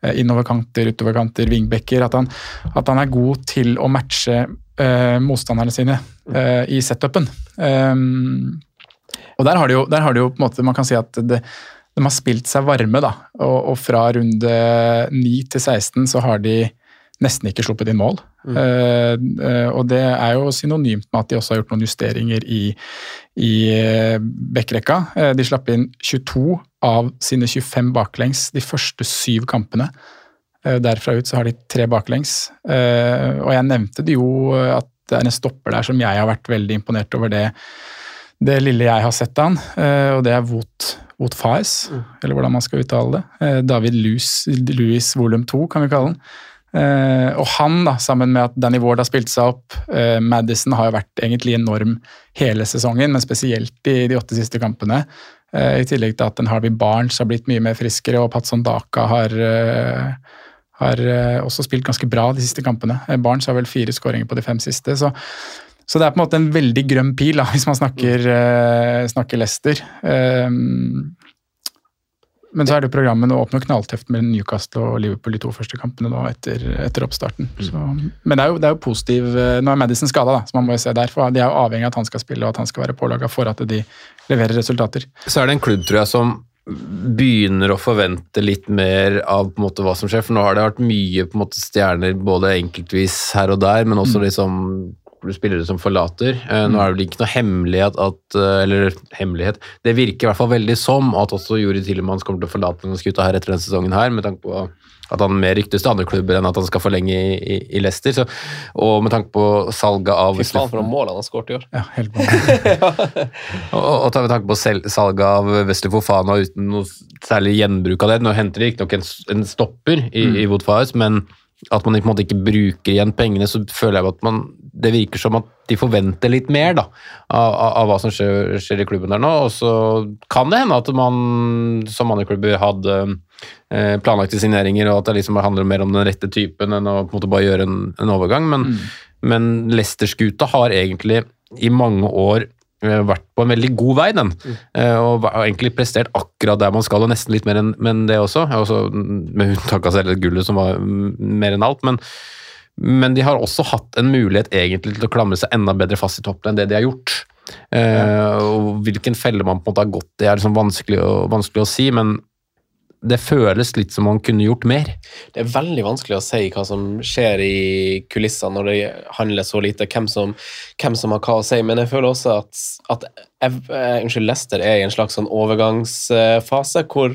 eh, innoverkanter, utoverkanter, wingbacker. At han, at han er god til å matche eh, motstanderne sine eh, i setupen. Um, og der har, de jo, der har de jo på en måte, man kan si at det, de har spilt seg varme, da. Og, og fra runde 9 til 16 så har de nesten ikke sluppet inn mål. Eh, og det er jo synonymt med at de også har gjort noen justeringer i, i eh, backrekka. De slapp inn 22 av sine 25 baklengs de første syv kampene. Derfra ut så har de tre baklengs. Og jeg nevnte det jo at det er en stopper der som jeg har vært veldig imponert over det, det lille jeg har sett av han, og det er Wout, Wout Faes, eller hvordan man skal uttale det. David Lewis, Lewis volum 2, kan vi kalle den. Eh, og han, da, sammen med at Danny Ward har spilt seg opp eh, Madison har jo vært egentlig enorm hele sesongen, men spesielt i de åtte siste kampene. Eh, I tillegg til at en Harvey Barnes har blitt mye mer friskere, og Patson Daka har, har også spilt ganske bra de siste kampene. Barnes har vel fire skåringer på de fem siste. så så det er på en måte en veldig grønn pil, da, hvis man snakker, eh, snakker Leicester. Men så er det programmet nå åpner knalltøft med Newcastle og Liverpool de to første kampene nå etter, etter oppstarten. Så, men det er jo, det er jo positiv eh, Nå er Madison skada, så man må jo se der. For de er jo avhengig av at han skal spille og at han skal være pålaga for at de leverer resultater. Så er det en klubb, tror jeg, som begynner å forvente litt mer av på en måte hva som skjer. For nå har det vært mye på en måte stjerner både enkeltvis her og der, men også liksom spillere som forlater. Eh, Nå er det vel ikke noe hemmelighet at eh, Eller hemmelighet Det virker i hvert fall veldig som at også Juri Tillemanns kommer til å forlate denne skuta her etter denne sesongen her, med tanke på at han mer ryktes til andre klubber enn at han skal forlenge i, i, i Leicester. Så, og med tanke på salget av Fy faen for noen mål han har skåret i år. Ja, helt bra. [LAUGHS] Og, og med tanke på sel- salget av Wesley Fofana uten noe særlig gjenbruk av det. Nå henter de riktignok en, en stopper i, Mm. i Wout Faes, men at man på en måte ikke bruker igjen pengene, så føler jeg at man, det virker som at de forventer litt mer da, av, av, hva som skjer, skjer i klubben der nå. Og så kan det hende at man som andre klubber hadde eh, planlagte signeringer, og at det liksom handler mer om den rette typen enn å på en måte bare gjøre en, en overgang. Men, men Leicester-skuta har egentlig i mange år eh, vært på en veldig god vei, den. Mm. Og og egentlig prestert akkurat der man skal, og nesten litt mer enn men det også. også med unntak av selve gullet, som var mm, mer enn alt. Men, Men de har også hatt en mulighet egentlig til å klamre seg enda bedre fast i toppen enn det de har gjort. Eh, og hvilken felle man på en måte har gått i, er liksom vanskelig, å, vanskelig å si, men det føles litt som man kunne gjort mer. Det er veldig vanskelig å si hva som skjer i kulissene når det handler så lite, hvem som, hvem som har hva å si, men jeg føler også at, at eh, unnskyld, Leicester er i en slags sånn overgangsfase hvor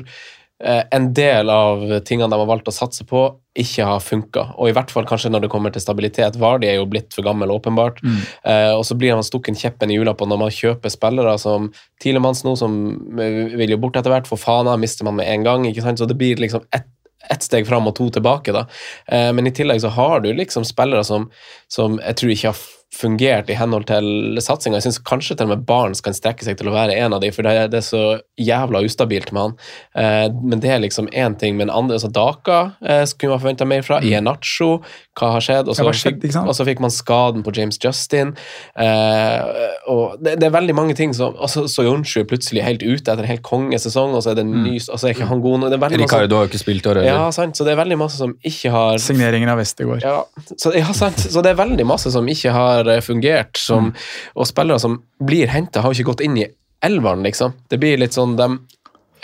en del av tingene de har valgt å satse på, ikke har funka. Og i hvert fall kanskje når det kommer til stabilitet. Vardi er jo blitt for gammel, åpenbart. Mm. Eh, og så blir han stukken kjeppen i hjula på når man kjøper spillere som Tilemanns nå, som eh, vil jo bort etter hvert. For Fana mister man med en gang. ikke sant? Så det blir liksom ett ett steg fram og to tilbake. da. Eh, men i tillegg så har du liksom spillere som, som jeg tror ikke har fungert i henhold til satsinga. Jeg syns kanskje til og med Barents kan strekke seg til å være en av de, for det er, det er så jævla ustabilt med han. Eh, men det er liksom én ting. Men andre, altså Daka eh, skulle man forventa mer fra. Ienacho, hva har skjedd? Og så, skjedd, og så fikk man skaden på James Justin. Eh, og det, det er veldig mange ting som altså, Soyuncu er plutselig helt ute etter en helt kongesesong, og så er det en ny og så er ikke han god nok. Du Ricardo har jo ikke spilt året. Ja, sant, så det er veldig masse som ikke har Signeringen av Westergård. ja, så, ja, sant. Så det er veldig masse som ikke har eh, fungert, som, og spillere som blir henta, har jo ikke gått inn i elveren, liksom. Det blir litt sånn de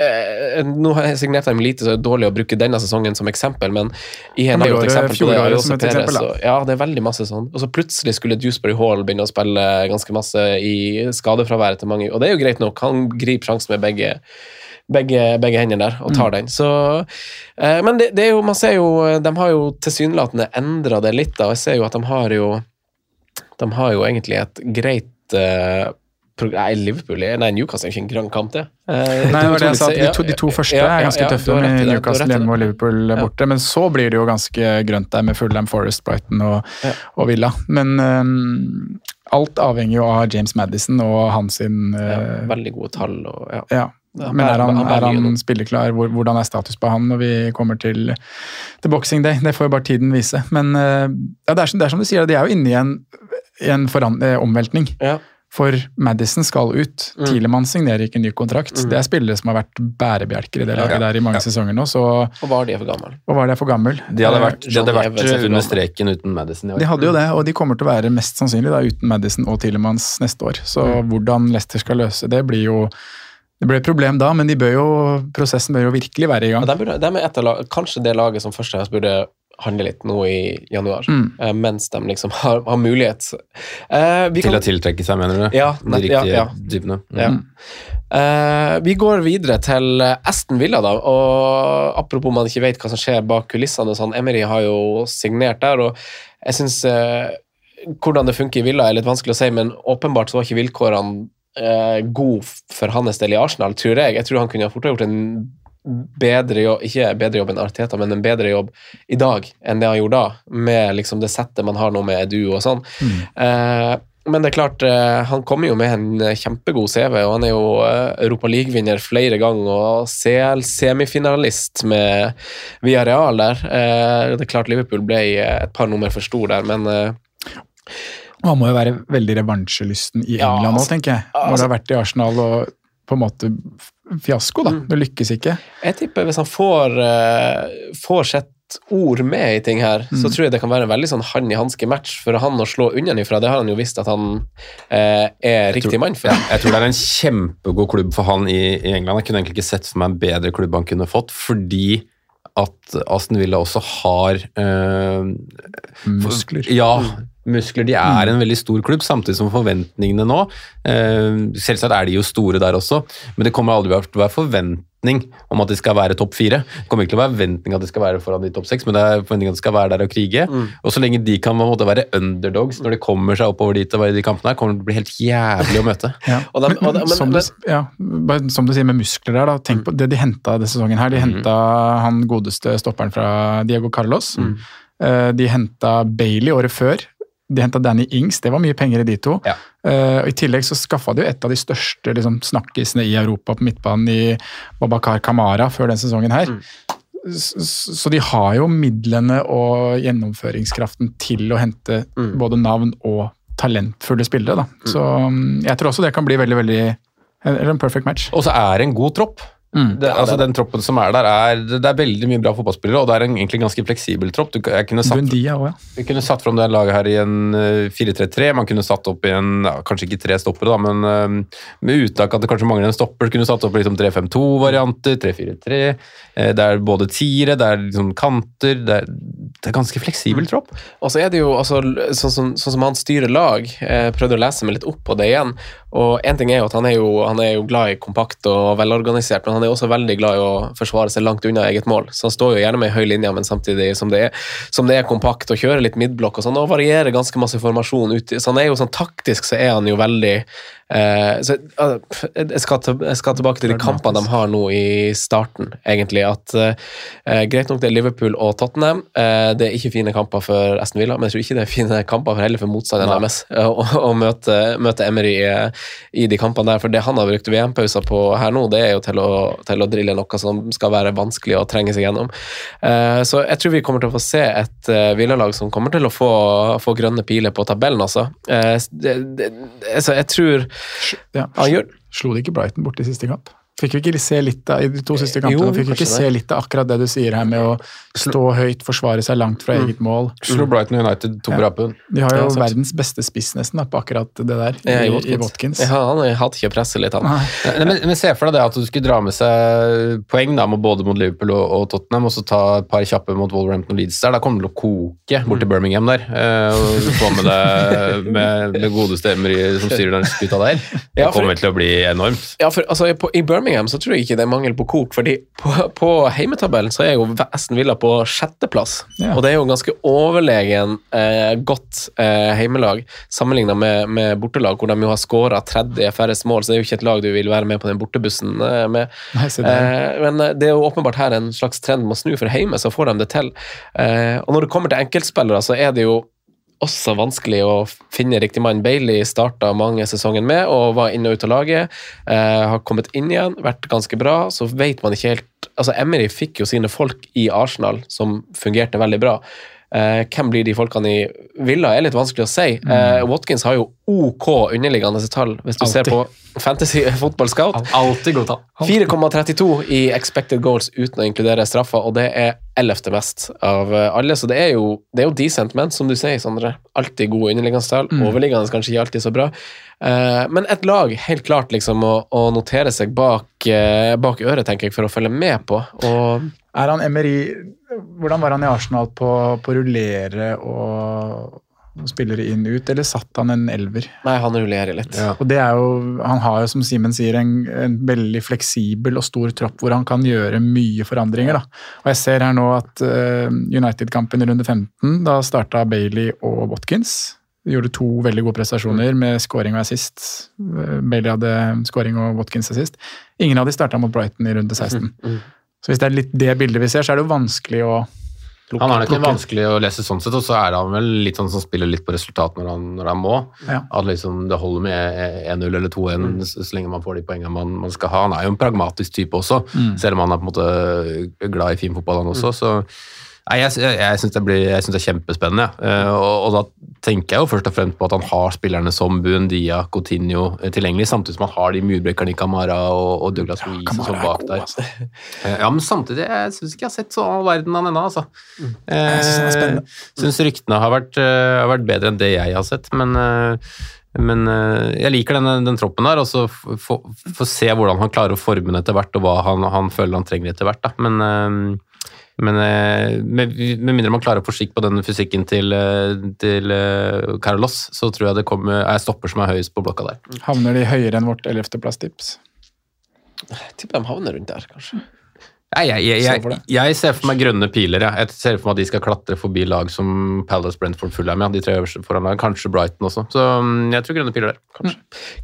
eh, Nå har jeg signert dem lite, så det er dårlig å bruke denne sesongen som eksempel, men IHN er jo et eksempel på det. også et eksempel, så, ja, det er veldig masse sånn. Og så plutselig skulle Dewsbury Hall begynne å spille ganske masse i skadefraværet til mange, og det er jo greit nok. Han griper sjansen med begge begge, begge hendene der og tar den. Så, eh, men det, det er jo, man ser jo De har jo tilsynelatende endra det litt, da, jeg ser jo at de har jo De har jo egentlig et greit uh, Nei, Liverpool er- Nei, Newcastle er ikke en grønn kamp, det. Eh, Nei, det var det jeg sa, at de to, de to første ja, er ja, ganske ja, du tøffe, med det, Newcastle hjemme og. Liverpool Ja. borte. Men så blir det jo ganske grønt der med Fulham Forest, Brighton og, Ja. og Villa. Men um, alt avhenger jo av James Madison og hans sin Ja, øh, veldig gode tall og ja. ja. Ja, Men er han, han er han spilleklar? Hvordan er status på han når vi kommer til, til Boxing Day? Det får jo bare tiden vise. Men ja, det, er som, det er som du sier, de er jo inne i en, en foran, eh, omveltning. Ja. For Madison skal ut. Mm. Tilemann signerer ikke ny kontrakt. Mm. Det er spillere som har vært bærebjelker i det laget Ja. der i mange Ja. sesonger nå, så Og var de for gammel. og var det for gammel? De hadde vært, de hadde vært er under streken uten Madison. De hadde jo det, og de kommer til å være mest sannsynlig da, uten Madison og Tilemanns neste år. Så Mm. hvordan Leicester skal løse det, blir jo det blir et problem da, men de bør jo, prosessen bør jo virkelig være i gang. Ja, de burde, de er et av kanskje det laget som først og fremst burde handle litt nå i januar, Mm. uh, mens de liksom har, har mulighet. Uh, vi Til kan- å tiltrekke seg, mener du? Ja, De nett- ja, riktige ja. typene. Mm. Ja. Uh, vi går videre til Aston Villa, da. og Apropos man ikke vet hva som skjer bak kulissene. Sånn, Emery har jo signert der, og jeg syns hvordan det funker i Villa er litt vanskelig å si, men åpenbart så var ikke vilkårene uh, gode for hans del i Arsenal, tror jeg. Jeg tror han kunne fort ha gjort en bedre jobb, ikke bedre jobb enn Arteta, men en bedre jobb i dag enn det han gjorde da, med liksom det settet man har nå med Edu og sånn. Eh, men det er klart, eh, han kommer jo med en eh, kjempegod CV, og han er jo uh, Europa League-vinner flere ganger og CL-semifinalist med Villarreal der. Eh, det er klart Liverpool ble eh, et par nummer for stor der, men eh, han må jo være veldig revansjelysten i Ja, England nå, altså- tenker jeg. Når altså- det har vært i Arsenal og på en måte fiasko, da. Mm. Det lykkes ikke. jeg tipper hvis han får, uh, får sett ord med i ting her, så Mm. tror jeg det kan være en veldig sånn hand i hanske-match for han å slå unnafra. Det har han jo visst at han eh, er riktig mann for. Jeg tror det er en kjempegod klubb for han i, i England. Jeg kunne egentlig ikke sett for meg en bedre klubb han kunne fått, fordi at Aston Villa også har eh, Muskler. Ja, muskler. De er en veldig stor klubb, samtidig som forventningene nå eh, Selvsagt er de jo store der også, men det kommer aldri til å være forventning om at de skal være topp fire. Det kommer ikke til å være forventning at de skal være foran de topp seks, men det er forventning at de skal være der og krige. Og så lenge de kan på en måte være underdogs når de kommer seg oppover dit og være i de kampene her, kommer det til å bli helt jævlig å møte. [LAUGHS] Ja. De- de- men- som, du, ja, som du sier med muskler der, da. Tenk på det de henta denne sesongen her. De henta han godeste stopperen fra Diego Carlos. Mm. De henta Bailey året før. De henta Danny Ings, det var mye penger i de to. Ja. Uh, og I tillegg så skaffa de jo et av de største liksom, snakkisene i Europa på midtbanen i Babakar Kamara før den sesongen her. Mm. Så de har jo midlene og gjennomføringskraften til å hente både navn og talentfulle spillere. Da. Så mm, jeg tror også det kan bli veldig, veldig en perfect match. Og så er det en god tropp. Mm. Det, altså Den troppen som er der, er det er veldig mye bra fotballspillere, og det er en egentlig ganske fleksibel tropp. Du, jeg kunne satt, Bundia, også, ja. vi kunne satt fram det laget her i en eh, 4-3-3. Man kunne satt opp i en ja, Kanskje ikke tre stoppere, da, men eh, med uttak at det kanskje mangler en stopper. Kunne satt opp liksom 3-5-2-varianter, 3-4-3. eh, Det er både tiere, det er liksom kanter. Det er, det er ganske fleksibel tropp. Og så er det jo altså, sånn, som, sånn som han styrer lag. Jeg prøvde å lese meg litt opp på det igjen. Og en ting er jo at han er jo, han er jo glad i kompakt og velorganisert, men han er også veldig glad i å forsvare seg langt unna eget mål. Så han står jo gjerne med høy linje, men samtidig som det, er, som det er kompakt, og kjører litt midtblokk og sånn, og varierer ganske masse formasjon ut. Så han er jo sånn taktisk så er han jo veldig eh, så, uh, jeg, skal til, jeg skal tilbake til de kampene de har nå i starten, egentlig. At uh, Greit nok det er Liverpool og Tottenham. Det er ikke fine kamper for Aston Villa, men jeg tror ikke det er fine [LAUGHS] kamper for heller for motstanderen deres å, møte, møte Emery eh, i de kampene der. For det han har brukt VM-pauser på her nå, det er jo til å, til å drille noe som skal være vanskelig å trenge seg gjennom. Så jeg tror vi kommer til å få se et uh, Villa-lag som kommer til å få, få grønne piler på tabellen, altså. Det, det, altså jeg tror ja. Slo de ikke Brighton bort i siste kamp? Fikk vi ikke se litt av, I de to siste kampene Jo, fikk vi ikke se litt av akkurat det du sier her med å stå høyt, forsvare seg langt fra eget mål. Slo Brighton United to på Ja. rappen. De har jo Ja, verdens beste spiss nesten da, på akkurat det der, Ja, i, i i Watkins. Ja, han hadde ikke presset litt, han. Nei. Nei, Men, men se for deg det at du skulle dra med seg poeng da, både mot Liverpool og, og Tottenham, og så ta et par kjappe mot Wolverhampton og Leeds der. Da kommer det til å koke bort til Birmingham der. Eh, og du får med deg [LAUGHS] med, med stemmer Emery som styrer den skuta der. Det Ja, for- kommer til å bli enormt. Ja, for altså, på, I Birmingham så tror jeg ikke det er mangel på kok, fordi på, på heimetabellen så er jo Aston Villa på sjetteplass. Ja. Og det er jo ganske overlegen eh, godt eh, heimelag sammenligna med, med bortelag, hvor de jo har skåra 30 færrest mål, så det er jo ikke et lag du vil være med på den bortebussen eh, med. Nei, se. Eh, men eh, det er jo åpenbart her en slags trend med å snu, for heime så får de det til. Eh, og når det kommer til enkeltspillere, så er det jo også vanskelig å finne riktig mann. Bailey starta mange sesonger med og var inn og ut av laget. Eh, har kommet inn igjen, vært ganske bra. Så vet man ikke helt Altså, Emery fikk jo sine folk i Arsenal som fungerte veldig bra. Eh, hvem blir de folkene i Villa, er litt vanskelig å si. Eh, Watkins har jo OK underliggende tall, hvis du ser på Fantasy [LAUGHS] Football Scout. Alltid god tall. 4,32 i expected goals uten å inkludere straffer, og det er ellevte mest av eh, alle. Så det er jo, det er jo decent, men som du sier, Sondre, alltid gode underliggende tall. Overliggende kanskje ikke alltid så bra. Eh, men et lag, helt klart, liksom, å, å notere seg bak, bak øret, tenker jeg, for å følge med på. Og Er han Emery Hvordan var han i Arsenal på, på rullere og spillere inn ut, eller satt han en elver? nei, han rullerer litt. Ja. Og det er jo, Han har jo, som Simen sier, en, en veldig fleksibel og stor tropp hvor han kan gjøre mye forandringer. da. Og Jeg ser her nå at uh, United-kampen i runde 15, da starta Bailey og Watkins. De gjorde to veldig gode prestasjoner med scoring og assist. Eh, Bailey hadde scoring og Watkins assist. Ingen av de starta mot Brighton i runde 16. Så hvis det er litt det bildet vi ser, så er det jo vanskelig å Han er nok ikke vanskelig å lese sånn sett, og så er han vel litt sånn som spiller litt på resultat når han, når han må. Ja. At liksom det holder med 1-0 eller 2-1 så så lenge man får de poengene man, man skal ha. Han er jo en pragmatisk type også, selv om han er på en måte glad i fin fotball, han også. så Nei, jeg, jeg, jeg syns det, det er kjempespennende. ja. Eh, og, og da tenker jeg jo først og fremst på at han har spillerne som Buendia, Coutinho eh, tilgjengelig, samtidig som han har de murbrekkerne i Camara og, og Douglas Luiz og som bak god, der. altså. Eh, Ja, men samtidig, jeg syns ikke jeg har sett så all verden han ennå, altså. Mm. Jeg syns ryktene har vært, har vært bedre enn det jeg har sett, men men jeg liker den, den troppen der, og så få- se hvordan han klarer å forme den etter hvert, og hva han, han føler han trenger etter hvert. Da. Men, men eh, med, med mindre man klarer å få skikk på den fysikken til, eh, til eh, Carlos, så tror jeg det kommer, er stopper som er høyest på blokka der. Havner de høyere enn vårt ellevteplass-tips? Jeg tipper de havner rundt der, kanskje. Jeg, jeg, jeg, jeg ser for meg grønne piler. Jeg. jeg ser for meg at de skal klatre forbi lag som Palace, Brentford, Fulham. Ja, de tre øverste foran lag. Kanskje Brighton også. Så mm, jeg tror grønne piler der. Kanskje.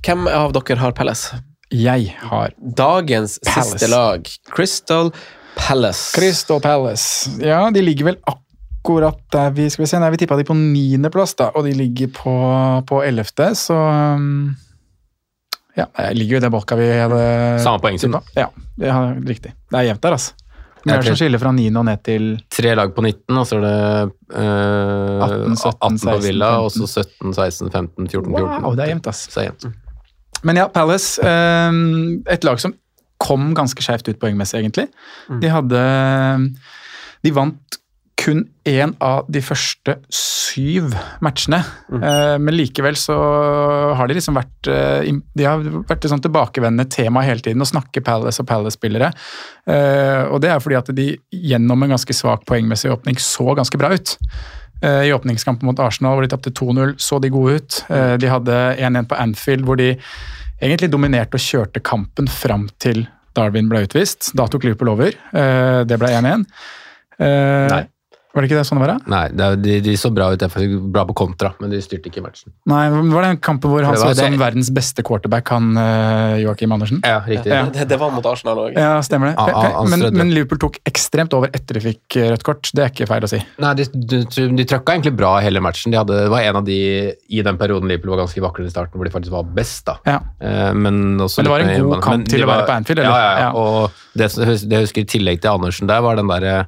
Hvem av dere har Palace? Jeg har Dagens Palace. siste lag, Crystal Palace. Crystal Palace. Ja, de ligger vel akkurat der vi skal vi se. Nei, vi tippa de på niendeplass, da, og de ligger på, på ellevte, så um, Ja, jeg ligger jo i det bolka vi hadde Samme poengsum, da. Ja, det er riktig. Det er jevnt der, altså. Det er som skiller fra 9 og ned til Tre lag på 19, og så er det eh, 18, 17, 18 på 16, Villa, og så 17, 16, 15, 14, 14. Wow, det er jevnt, ass. Så er det jevnt. Men ja, Palace. Um, et lag som kom ganske skjevt ut poengmessig, egentlig. Mm. De hadde De vant kun én av de første syv matchene. Mm. Eh, men likevel så har de liksom vært eh, De har vært et sånn tilbakevendende tema hele tiden, å snakke Palace og Palace-spillere. Eh, og det er fordi at de gjennom en ganske svak poengmessig åpning så ganske bra ut. I åpningskampen mot Arsenal hvor de tapte 2-0, så de gode ut. De hadde 1-1 på Anfield hvor de egentlig dominerte og kjørte kampen fram til Darwin ble utvist. Da tok Liverpool over. Eh, Det ble 1-1. Eh, Nei. Var det ikke det sånn det var? da? Nei, det er, de, de så bra ut, bra på kontra, men de styrte ikke matchen. Nei, det var den kampen hvor han så ut som verdens beste quarterback, han eh, Joakim Andersen. Ja, riktig. Ja. Det, det var mot Arsenal òg. Ja, stemmer det. A, a, Men, men Liverpool tok ekstremt over etter de fikk eh, rødt kort. Det er ikke feil å si. Nei, de, de, de trøkka egentlig bra hele matchen. De hadde, det var en av de i den perioden Liverpool var ganske vakre i starten, hvor de faktisk var best. da. Ja. Eh, Men, også Men det var en god kamp til å være på Anfield, eller? Ja, ja, ja. Ja. Og det, det jeg husker i tillegg til Andersen der, var den der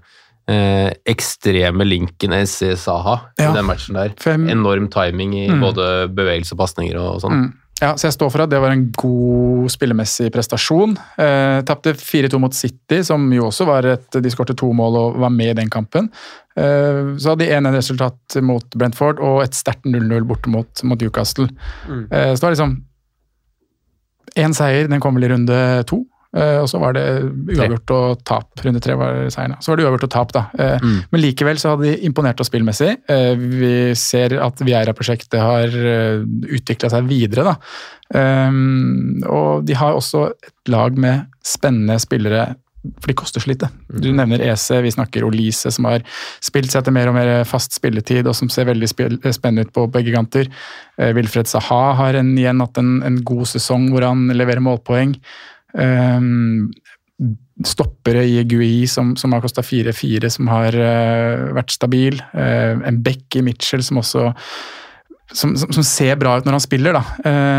eh, ekstreme linken SC Saha Ja. i den matchen der. Fem. Enorm timing i Mm. både bevegelse og pasninger og sånn. Mm. Ja, så jeg står for at det var en god spillemessig prestasjon. Eh, Tapte 4-2 mot City, som jo også var et De skårte to mål og var med i den kampen. Eh, så hadde de 1-1-resultat mot Brentford og et sterkt 0-0 borte mot, mot Newcastle. Mm. Eh, så det var liksom én seier, den kom vel i runde to. Eh, og så var det uavgjort og tap. Runde tre var seieren. Så var det uavgjort og tap, da. Eh, Mm. Men likevel så hadde de imponert oss spillmessig. Eh, vi ser at Vieira-prosjektet har utvikla seg videre, da. Og de har også et lag med spennende spillere, for de koster så lite. Du nevner EC, vi snakker Olise, som har spilt seg til mer og mer fast spilletid, og som ser veldig spennende ut på begge kanter. Wilfred Saha har en, igjen hatt en, en god sesong hvor han leverer målpoeng. Um, stoppere i Gui som, som har kosta 4-4, som har uh, vært stabil. Uh, en Beck i Mitchell som også som, som, som ser bra ut når han spiller, da.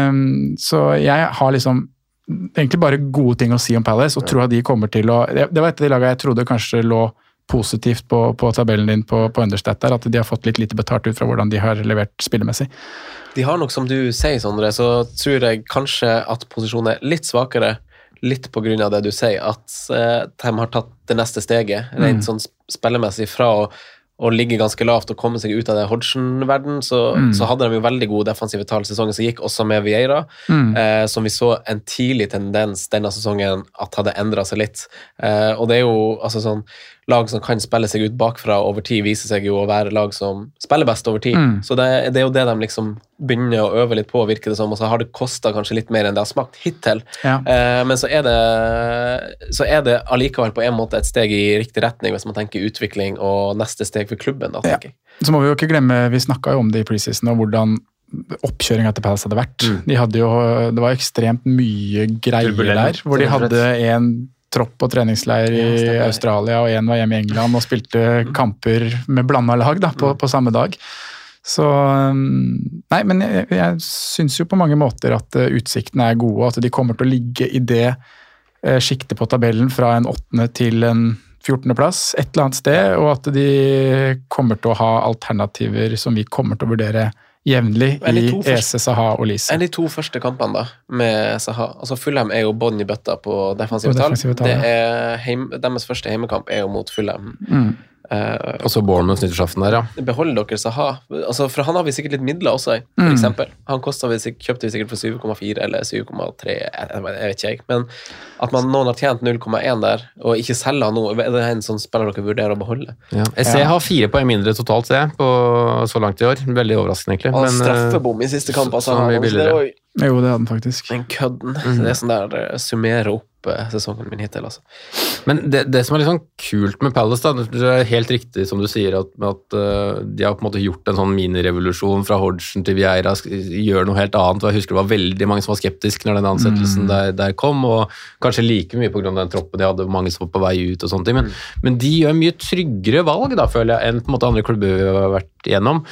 Um, så jeg har liksom egentlig bare gode ting å si om Palace, og tror at de kommer til å Det det var et av de lagene jeg trodde kanskje lå positivt på, på tabellen din på, på Understat der, at de har fått litt lite betalt ut fra hvordan de har levert spillemessig. De har nok, som du sier, Sondre, så tror jeg kanskje at posisjonen er litt svakere. Litt på grunn av det du sier, at eh, de har tatt det neste steget, rent Mm. sånn sp- spillemessig, fra å, å ligge ganske lavt og komme seg ut av det Hodgson-verden, så, Mm. så hadde de jo veldig gode defensive tall sesongen som gikk, også med Vieira, Mm. eh, som vi så en tidlig tendens denne sesongen at hadde endra seg litt. Eh, og det er jo altså sånn Lag som kan spille seg ut bakfra over tid, viser seg jo å være lag som spiller best over tid. Mm. Så det, det er jo det de liksom begynner å øve litt på, virker det som. Og så har det kosta kanskje litt mer enn det har smakt hittil. Ja. Eh, men så er, det, så er det allikevel på en måte et steg i riktig retning, hvis man tenker utvikling og neste steg for klubben. da, tenker jeg. Så må vi jo ikke glemme, vi snakka jo om det i preseason, og hvordan oppkjøringa til Palace hadde vært. Mm. De hadde jo, det var ekstremt mye greier Turbulent, der, hvor de hadde en tropp på treningsleir i Ja. Australia, og en var hjemme i England og spilte kamper med blanda lag da, på, på samme dag. Så um, Nei, men jeg, jeg syns jo på mange måter at eh, utsiktene er gode, og at de kommer til å ligge i det uh, sjiktet på tabellen fra en åttende til en 14.-plass et eller annet sted, og at de kommer til å ha alternativer som vi kommer til å vurdere jevnlig i ESE, EC, Saha og Lise. Enn de to første kampene da, med Saha. Altså Fulham er jo bånn i bøtta på defensive tall. Det er heim, deres første heimekamp er jo mot Fulham. Mm. Eh, Og så Bournemouth nyttårsaften der, ja. Beholder dere Saha? Altså, for han har vi sikkert litt midler også, for Mm. eksempel. Han vi, kjøpte vi sikkert for 7,4 eller 7,3, jeg, vet ikke jeg. Men at man, noen har tjent 0,1 der, og ikke selger han nå, er det en sånn spiller dere vurderer å beholde? ja. SC Ja. har fire poeng mindre totalt, ser jeg, på så langt i år. Veldig overraskende, egentlig. Og Men, eh, straffebom i siste kamp, altså. så mye er billigere. jo Jo, det hadde han faktisk. Den kødden. Mm. Det er sånn der eh, summerer opp eh, sesongen min hittil, altså. Men det, det som er litt sånn kult med Palace, da, det er helt riktig som du sier, at, at uh, de har på en måte gjort en sånn minirevolusjon fra Hodgson til Vieira, gjør noe helt annet. og Jeg husker det var veldig mange som var skeptiske når den ansettelsen Mm. der, der kom, og kanskje like mye pga. den troppen de hadde, mange som var på vei ut og sånne ting. Men, Mm. men de gjør mye tryggere valg, da, føler jeg, enn på en måte andre klubber vi har vært gjennom.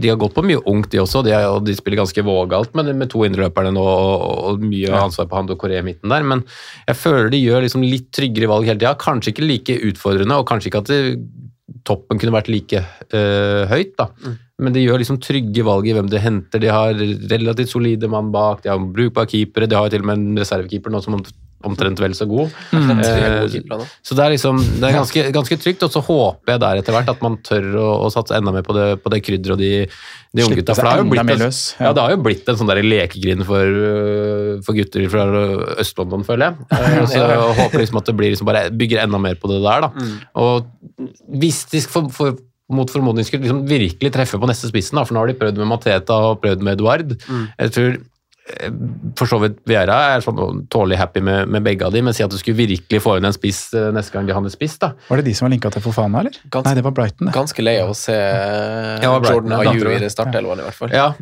De har gått på mye ungt, de også, de, og de spiller ganske vågalt med, med to indreløpere nå og, og mye ansvar på Hando Kore i midten der. Men jeg føler de gjør liksom litt tryggere valg hele tida. Kanskje ikke like utfordrende, og kanskje ikke at det, toppen kunne vært like øh, høyt, da. Men de gjør liksom trygge valg i hvem de henter. De har relativt solide mann bak, de har brukbare keepere, de har til og med en reservekeeper nå som omtrent vel så god. Mm. Eh, så det er liksom det er ganske, ganske trygt, og så håper jeg der etter hvert at man tør å, å satse enda mer på det, på det krydderet og de, de unge gutta. For det har jo blitt løs, ja. ja, det har jo blitt en sånn der lekegrind for, øh, for gutter fra Øst-London, føler jeg. Eh, Så jeg håper liksom at det blir liksom bare bygger enda mer på det der. da. Og hvis de for, for, mot formodning skulle liksom virkelig treffe på neste spissen, da, for nå har de prøvd med Mateta og prøvd med Eduard. Jeg tror for så vidt Viera er sånn tålelig happy med, med begge av de, men si at du skulle virkelig få inn en spiss eh, neste gang de hadde spiss, da. Var det de som var linka til Fofana, eller? Ganske- Nei, det var Brighton. det. Ganske lei av å se Ja, Brighton, Jordan Ayew tror i startelveren, i hvert fall. Ja,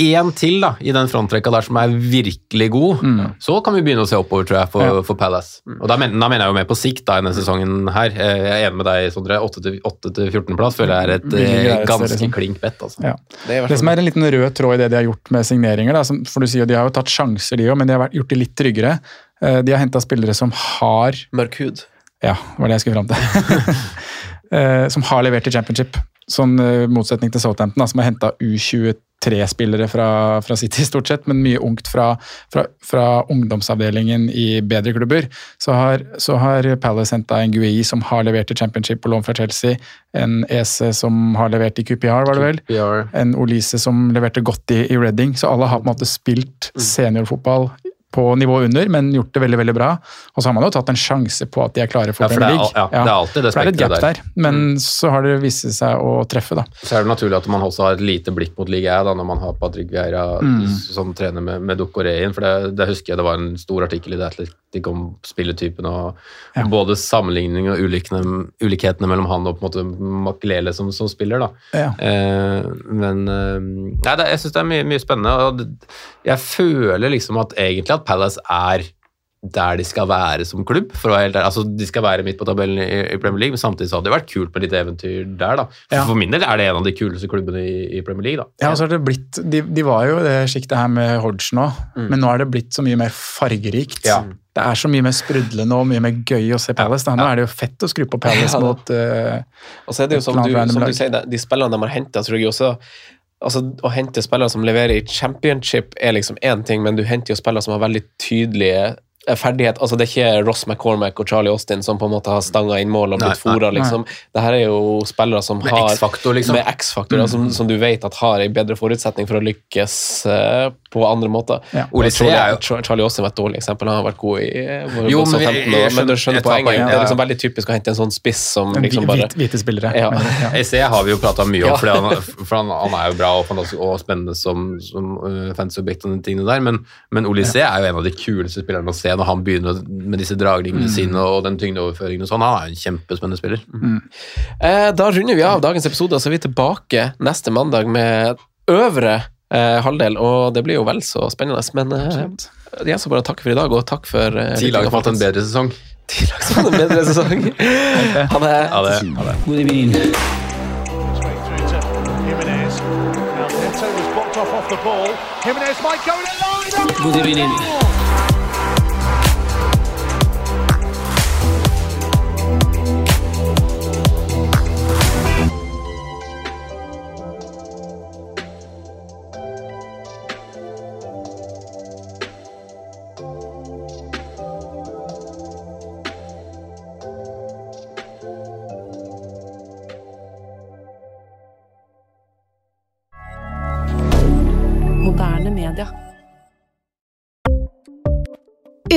Én til da, i den frontrekka der som er virkelig god, så kan vi begynne å se oppover, tror jeg, for, Ja. for Palace. Og da, mener, da mener jeg jo mer på sikt da, i denne sesongen her. Eh, Jeg er enig med deg, Sondre. 8-14-plass føler jeg er et eh, ganske liksom. klink bett. Altså. Ja. Det er Det som er en liten rød tråd i det de har gjort med signeringer, da, som, for du sier jo de har jo tatt sjanser, de òg, men de har gjort det litt tryggere. Eh, De har henta spillere som har mørk hud. Ja, var det jeg skulle fram til. [LAUGHS] Eh, som har levert i championship. Sånn eh, motsetning til Southampton, da, som har henta U23-spillere fra, fra City, stort sett, men mye ungt fra, fra, fra ungdomsavdelingen i bedre klubber. Så har, så har Palace henta en Gui som har levert i championship på lån fra Chelsea. En Ese som har levert i QPR, var det vel. QPR. En Olise som leverte godt i, i Reading. Så alle har på en måte spilt seniorfotball på nivå under, men gjort det veldig veldig bra. Og så har man jo tatt en sjanse på at de er klare for Ja, for Premier er League. ja, det er alltid det er spekteret der. Men så har det vist seg å treffe, da. Så er det naturlig at man også har et lite blikk mot Ligue da, når man har Patrick Vieira Mm. som trener med, med Ducoré-en. For det, det husker jeg det var en stor artikkel i The Athletic om spilletypen og Ja. både sammenligning og ulikene, ulikhetene mellom han og på en måte Makelele som, som spiller. da. Ja. Eh, men eh, nei, det, jeg syns det er mye, mye spennende. og Jeg føler liksom at egentlig at Palace er der de skal være som klubb. for å være helt ærlig. Altså, De skal være midt på tabellen i, i Premier League, men samtidig så hadde det vært kult med litt eventyr der. da. For, Ja. for min del er det en av de kuleste klubbene i, i Premier League. da. Ja, og så har det blitt, de, de var jo i det sjiktet her med Hodge nå, men nå er det blitt så mye mer fargerikt. Ja. Det er så mye mer sprudlende og mye mer gøy å se Palace. Da. Nå er det jo fett å skru på Palace Ja, mot uh, Og så er det jo som du, som du sier, de spillerne de har henta, tror jeg også Altså, Å hente spillere som leverer i championship, er liksom én ting, men du henter jo spillere som har veldig tydelige ferdighet. Altså, Det er ikke Ross McCormack og Charlie Austin som på en måte har stanga inn mål og blitt fora. Liksom. Det her er jo spillere som Med har X-faktor, liksom. Med X-faktor, altså, som du vet at har en bedre forutsetning for å lykkes uh, på andre måter. Ja. Ole Charlie, jo- Charlie Austin var et dårlig eksempel. Han har vært god i eh, Jo, men jeg- Southampton, jeg og- men skjønner- skjønner jeg poenget. poenget, Det er liksom veldig typisk å hente en sånn spiss som liksom bare hvite spillere. Ja. Men, ja. SE har vi jo prata mye om, Ja. han, for han, han er jo bra og, fantastisk, og spennende som, som uh, fansobjekt og de tingene der, men, men C er jo en av de kuleste spillerne å se når han begynner med disse dragningene sine og den tyngdeoverføringen og sånn. Han er en kjempespennende spiller. Eh, da runder vi av dagens episode, og så er vi tilbake neste mandag med øvre eh, halvdel. Og det blir jo vel så spennende. Men eh, jeg skal bare takke for i dag, og takk for eh, Ti lag har fått en bedre sesong. [LAUGHS] Ti lag som har fått en bedre sesong. [LAUGHS] Ha det. Ha det, Ha det. Jimenez. Might go in a line. God evening.